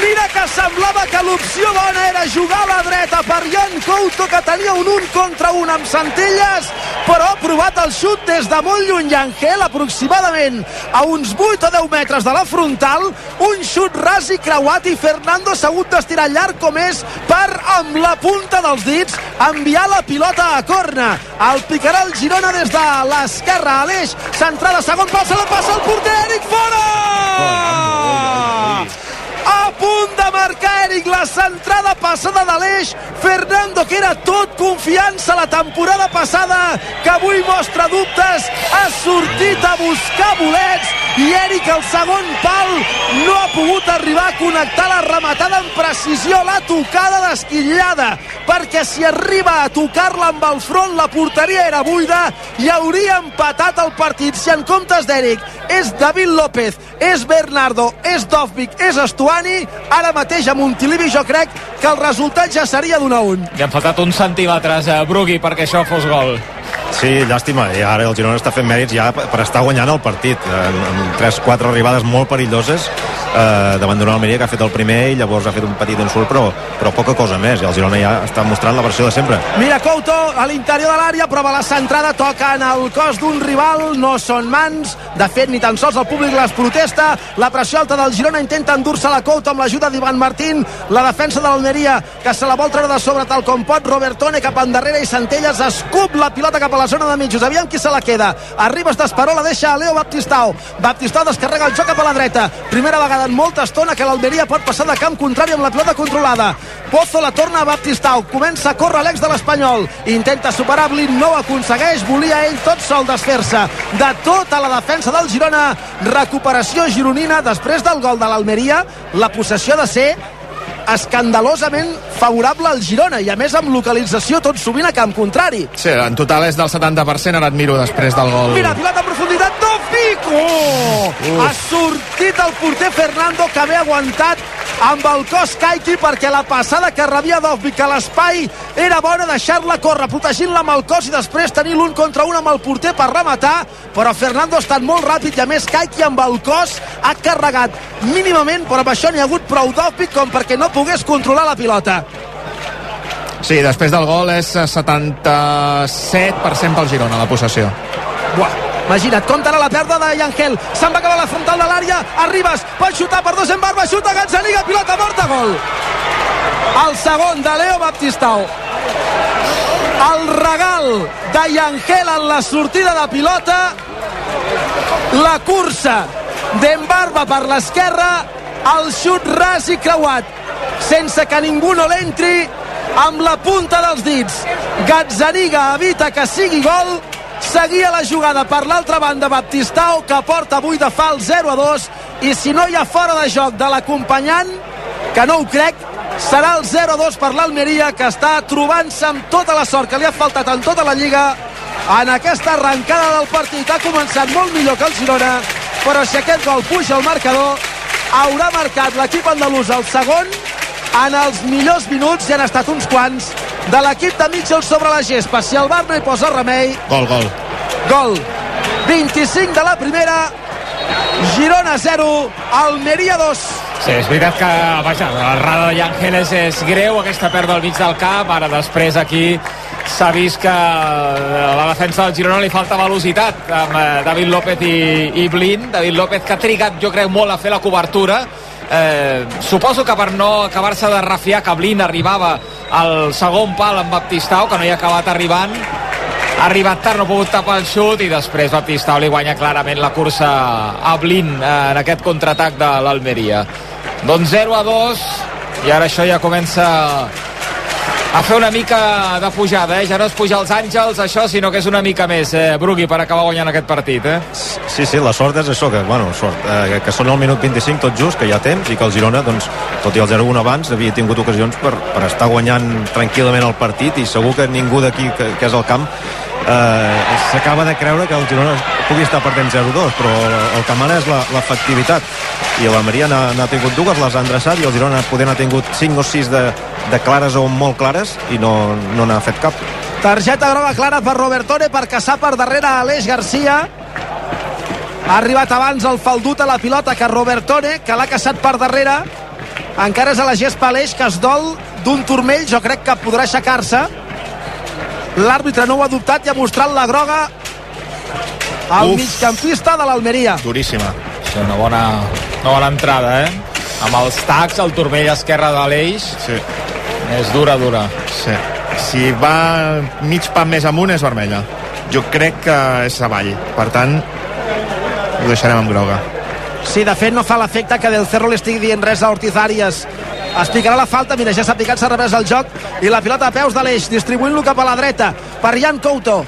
Mira que semblava que l'opció bona era jugar a la dreta per Jan Couto, que tenia un un contra un amb Centelles, però ha provat el xut des de molt lluny Angel, aproximadament a uns 8 o 10 metres de la frontal, un xut ras i creuat i Fernando s'ha hagut d'estirar llarg com és per, amb la punta dels dits, enviar la pilota a corna. El picarà el Girona des de l'esquerra a l'eix, centrada, segon pas, se la passa el porter Eric fora! A punt de marcar Eric la centrada passada de l'eix. Fernando que era tot confiança la temporada passada que avui mostra dubtes ha sortit a buscar bolets i Eric el segon pal no ha pogut arribar a connectar la rematada amb precisió la tocada d'esquillada perquè si arriba a tocar-la amb el front la porteria era buida i hauria empatat el partit. Si en comptes d'Eric és David López, és Bernardo, és Dovvik, és Estuani, ara mateix a Montilivi jo crec que el resultat ja seria d'un a un. Li han faltat uns centímetres a Brugui perquè això fos gol. Sí, llàstima, i ara el Girona està fent mèrits ja per estar guanyant el partit, amb, amb 3-4 arribades molt perilloses eh, davant d'una Almeria que ha fet el primer i llavors ha fet un petit ensurt, però, però poca cosa més, i el Girona ja està mostrant la versió de sempre. Mira Couto a l'interior de l'àrea, prova la centrada, toca en el cos d'un rival, no són mans, de fet ni tan sols el públic les protesta, la pressió alta del Girona intenta endur-se la Couto amb l'ajuda d'Ivan Martín, la defensa de l'Almeria que se la vol treure de sobre tal com pot, Robertone cap endarrere i Centelles escup la pilota cap a la zona de mitjos, aviam qui se la queda, Arribas d'Esperó la deixa a Leo Baptistao, Baptistao descarrega el joc cap a la dreta, primera vegada en molta estona que l'Almeria pot passar de camp contrari amb la pilota controlada, Pozo la torna a Baptistao, comença a córrer l'ex de l'Espanyol, intenta superar Blin, no ho aconsegueix, volia ell tot sol desfer-se. De tota la defensa del Girona, recuperació gironina després del gol de l'Almeria, la possessió de ser escandalosament favorable al Girona i a més amb localització tot sovint a camp contrari. Sí, en total és del 70%, ara et miro després del gol. Mira, pilota en profunditat, Dofico! Oh! Ha sortit el porter Fernando que havia aguantat amb el cos Kaiki perquè la passada que rebia Dovvik a l'espai era bona deixar-la córrer, protegint-la amb el cos i després tenir l'un contra un amb el porter per rematar, però Fernando ha estat molt ràpid i a més Kaiki amb el cos ha carregat mínimament, però amb això n'hi ha hagut prou Dovvik com perquè no pogués controlar la pilota. Sí, després del gol és 77% pel Girona, la possessió. Buah, Imagina't, comptarà la perda de Yangel. Se'n va acabar la frontal de l'àrea. Arribas, pot xutar per dos en barba, xuta Gazzaniga, pilota morta, gol. El segon de Leo Baptistao. El regal de Yangel en la sortida de pilota. La cursa d'Embarba per l'esquerra. El xut ras i creuat. Sense que ningú no l'entri amb la punta dels dits. Gazzaniga evita que sigui gol seguia la jugada per l'altra banda Baptistao que porta avui de fa el 0 a 2 i si no hi ha fora de joc de l'acompanyant que no ho crec serà el 0 a 2 per l'Almeria que està trobant-se amb tota la sort que li ha faltat en tota la Lliga en aquesta arrencada del partit ha començat molt millor que el Girona però si aquest gol puja al marcador haurà marcat l'equip andalús el segon en els millors minuts i han estat uns quants de l'equip de Mitchell sobre la gespa si el Bar no hi posa remei Gol, gol. Gol. 25 de la primera. Girona 0 Almeria 2 Sí, és veritat que, vaja, l'errada de Ángeles és greu, aquesta perda al mig del cap, ara després aquí s'ha vist que a la defensa del Girona li falta velocitat amb eh, David López i, i Blin, David López que ha trigat jo crec molt a fer la cobertura. Eh, suposo que per no acabar-se de refiar que Blin arribava al segon pal amb Baptistao, que no hi ha acabat arribant ha arribat tard, no ha pogut tapar el xut i després Baptistao li guanya clarament la cursa a Blin eh, en aquest contraatac de l'Almeria doncs 0 a 2 i ara això ja comença a fer una mica de pujada, eh? Ja no és pujar els àngels, això, sinó que és una mica més, eh, Brugui, per acabar guanyant aquest partit, eh? Sí, sí, la sort és això, que, bueno, sort, eh, que són al minut 25 tot just, que hi ha temps, i que el Girona, doncs, tot i el 0-1 abans, havia tingut ocasions per, per estar guanyant tranquil·lament el partit, i segur que ningú d'aquí, que, que és al camp, eh, s'acaba de creure que el Girona pugui estar perdent 0-2, però el que mana és l'efectivitat. I la Maria n'ha tingut dues, les ha endreçat, i el Girona poder n'ha tingut 5 o 6 de, de clares o molt clares, i no no n'ha fet cap. Targeta groga clara per Robertone per caçar per darrere Aleix Garcia. Ha arribat abans el faldut a la pilota que Robertone, que l'ha caçat per darrere. encara és a la gespa Aleix que es dol d'un turmell jo crec que podrà aixecar-se l'àrbitre no ho ha dubtat i ha mostrat la groga al Uf. migcampista de l'Almeria Duríssima. Sí, una bona, una bona entrada, eh? Amb els tacs, el turmell esquerre de l'Eix. Sí. És dura, dura. Sí. Si va mig pan més amunt és vermella. Jo crec que és avall. Per tant, ho deixarem amb groga. Sí, de fet no fa l'efecte que Del Cerro li estigui dient res a Ortiz Arias. Es picarà la falta, mira, ja s'ha picat, s'ha revés el joc i la pilota a peus de l'eix, distribuint-lo cap a la dreta per Jan Couto.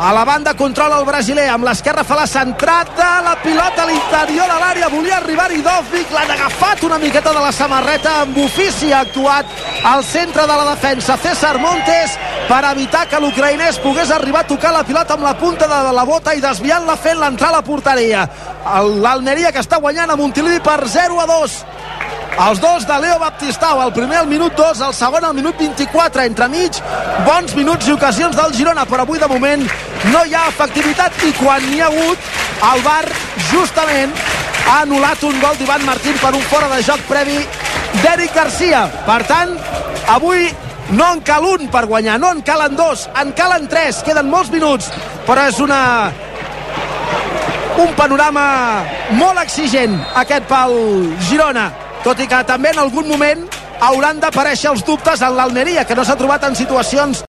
A la banda controla el brasiler, amb l'esquerra fa la centrada, la pilota a l'interior de l'àrea, volia arribar Idovic, l'han agafat una miqueta de la samarreta, amb ofici ha actuat al centre de la defensa César Montes per evitar que l'ucraïnès pogués arribar a tocar la pilota amb la punta de la bota i desviant-la fent l'entrar a la porteria. L'Almeria que està guanyant a Montilivi per 0 a 2. Els dos de Leo Baptistao, el primer al minut 2, el segon al minut 24, entremig, bons minuts i ocasions del Girona, però avui de moment no hi ha efectivitat i quan n'hi ha hagut, el VAR justament ha anul·lat un gol d'Ivan Martín per un fora de joc previ d'Eric Garcia. Per tant, avui no en cal un per guanyar, no en calen dos, en calen tres, queden molts minuts, però és una un panorama molt exigent aquest pel Girona tot i que també en algun moment hauran d'aparèixer els dubtes en l'Almeria que no s'ha trobat en situacions